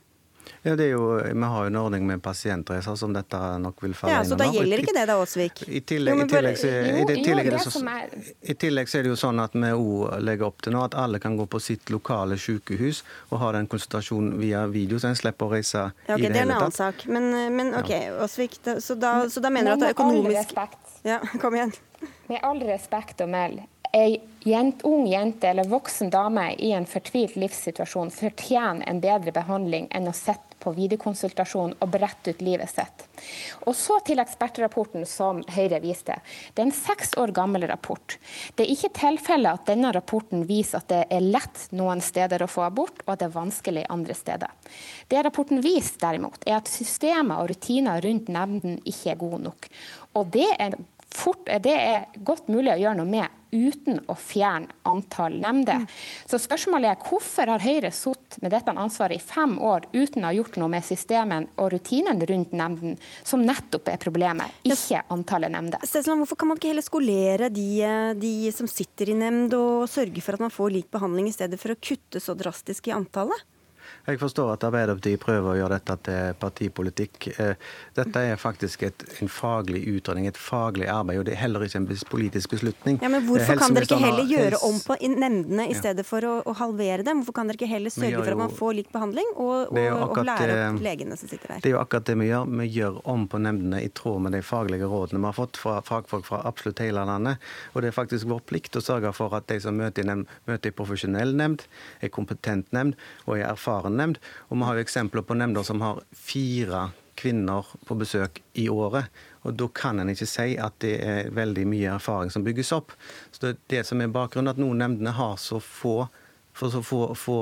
Ja, det er jo, Vi har jo en ordning med pasientreiser som dette nok vil falle Ja, inn Så da gjelder ikke det da, Åsvik? I tillegg, det, er det det så, som I tillegg så det jo sånn at vi òg legger opp til nå at alle kan gå på sitt lokale sykehus og ha den konsultasjonen via video, så en slipper å reise Ja, ok, i det, Det er en annen sak. Men, men OK, Åsvik. Så, så da mener du at det er med all økonomisk respekt. Ja, [LAUGHS] kom igjen. Med all respekt å melde, ei jent, ung jente eller voksen dame i en fortvilt livssituasjon fortjener en bedre behandling enn å sitte på videokonsultasjon og brette ut livet sitt. Og så til ekspertrapporten som Høyre viste. Det er en seks år gammel rapport. Det er ikke tilfelle at denne rapporten viser at det er lett noen steder å få abort, og at det er vanskelig andre steder. Det rapporten viser derimot, er at systemer og rutiner rundt nemnden ikke er gode nok. Og det er fort, det er godt mulig å gjøre noe med uten å fjerne antall nemnder. Så spørsmålet er hvorfor har Høyre sittet med dette ansvaret i fem år uten å ha gjort noe med systemen og rutinene rundt nemnden, som nettopp er problemet, ikke antallet nemnder. Hvorfor kan man ikke heller skolere de, de som sitter i nemnd, og sørge for at man får lik behandling, i stedet for å kutte så drastisk i antallet? Jeg forstår at Arbeiderpartiet prøver å gjøre dette til partipolitikk. Eh, Dette er faktisk et, en faglig utredning, et faglig arbeid, og det er heller ikke en politisk beslutning. Ja, men Eh, Hvorfor kan dere ikke heller gjøre om på nemndene i stedet for å, å halvere dem? Hvorfor kan dere ikke heller sørge for at man får lik behandling, og, og, akkurat, og lære opp legene som sitter der? Det er jo akkurat det vi gjør. Vi gjør om på nemndene i tråd med de faglige rådene vi har fått fra fagfolk fra absolutt hele landet. Og det er faktisk vår plikt å sørge for at de som møter i nemnd, møter i profesjonell nemnd, er kompetent nemnd og er erfaren nemnd. Og vi har jo eksempler på nemnder som har fire kvinner på besøk i året. Og da kan en ikke si at det er veldig mye erfaring som bygges opp. Så det er det som er bakgrunnen, at noen nemndene har så få for så få, få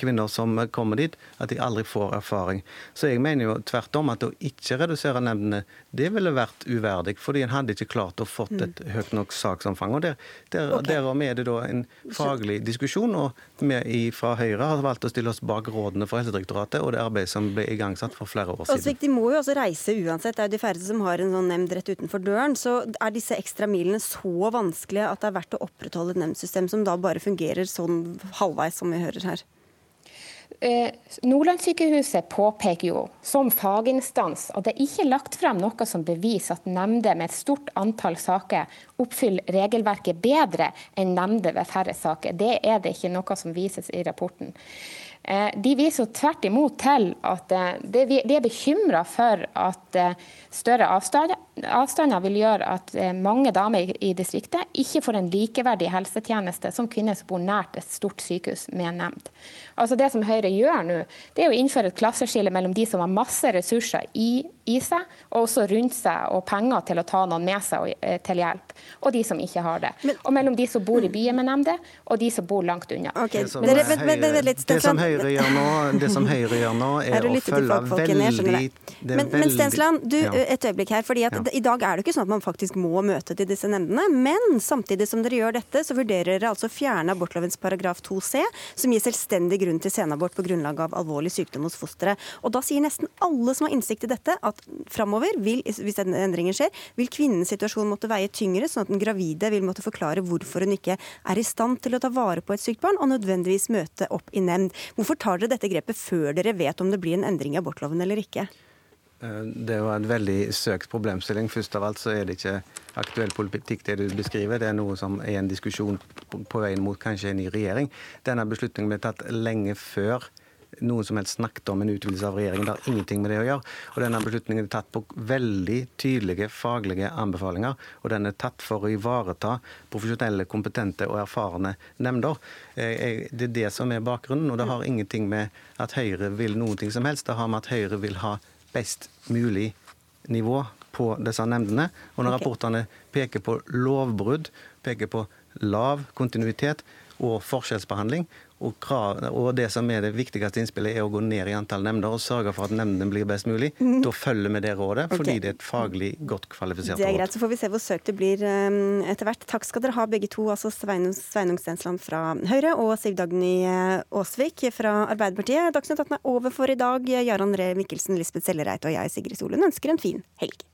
kvinner som kommer dit, at de aldri får erfaring. Så jeg mener jo tvert om at å ikke redusere nemndene, det ville vært uverdig, fordi en hadde ikke klart å fått et høyt nok saksomfang. Og der, der, okay. Derom er det da en faglig diskusjon, og vi fra Høyre har valgt å stille oss bak rådene fra Helsedirektoratet og det arbeidet som ble igangsatt for flere år siden. Altså, de må jo også reise uansett. Det er jo de færreste som har en sånn nemnd rett utenfor døren. Så er disse ekstra milene så vanskelige at det er verdt å opprettholde et nemndsystem som da bare fungerer sånn halvveis, som vi hører her? Eh, Nordlandssykehuset påpeker jo som faginstans at det ikke er lagt frem noe som beviser at nemnder med et stort antall saker oppfyller regelverket bedre enn nemnder ved færre saker. Det er det ikke noe som vises i rapporten. Eh, De viser tvert imot til at eh, de er bekymra for at eh, større avstander, vil gjøre at mange damer i distriktet ikke får en likeverdig helsetjeneste som kvinner som bor nært et stort sykehus med nemnd. Altså Det som Høyre gjør nå, det er å innføre et klasseskille mellom de som har masse ressurser i, i seg, og også rundt seg, og penger til å ta noen med seg og, eh, til hjelp, og de som ikke har det. og mellom de som bor i byen med nemnde, og de som bor langt unna. Det som, Høyre, det som gjør nå, det som Høyre gjør nå [LAUGHS] Er er å følge veldig Men, men Stensland, du, Ja. et øyeblikk her. fordi at Ja. I dag er det ikke sånn at man faktisk må møte til disse nemndene, men samtidig som dere gjør dette, så vurderer dere altså å fjerne abortlovens paragraf 2c, som gir selvstendig grunn til senabort på grunnlag av alvorlig sykdom hos fosteret. Og da sier nesten alle som har innsikt i dette, at framover, hvis denne endringen skjer, vil kvinnens situasjon måtte veie tyngre, sånn at den gravide vil måtte forklare hvorfor hun ikke er i stand til å ta vare på et sykt barn, og nødvendigvis møte opp i nemnd. Hvorfor tar dere dette grepet før dere vet om det blir en endring i abortloven eller ikke? Eh, det var en veldig søkt problemstilling. Først av alt så er det ikke aktuell politikk det du beskriver. Det er noe som er en diskusjon på veien mot kanskje en ny regjering. Denne beslutningen ble tatt lenge før noen som helst snakket om en utvidelse av regjeringen. Det har ingenting med det å gjøre. Og denne beslutningen er tatt på veldig tydelige faglige anbefalinger. Og den er tatt for å ivareta profesjonelle, kompetente og erfarne nemnder. Eh, det er det som er bakgrunnen, og det har ingenting med at Høyre vil ting som helst. Det har med at Høyre vil ha best mulig nivå på disse nemndene. Og når okay. rapportene peker på lovbrudd, peker på lav kontinuitet og forskjellsbehandling, og, krav, og, det som er det viktigste innspillet, er å gå ned i antall nemnder og sørge for at nemndene blir best mulig. Mm. Da følger vi det rådet, okay. fordi det er et faglig godt kvalifisert råd. Det er greit, så får vi se hvor søkt det blir um, etter hvert. Takk skal dere ha begge to, altså Sveinung Stensland fra Høyre og Siv Dagny eh, Aasvik fra Arbeiderpartiet. Dagsnytt 18 er over for i dag. Jarand Ree Mikkelsen, Lisbeth Sellereit og jeg, Sigrid Solund, ønsker en fin helg.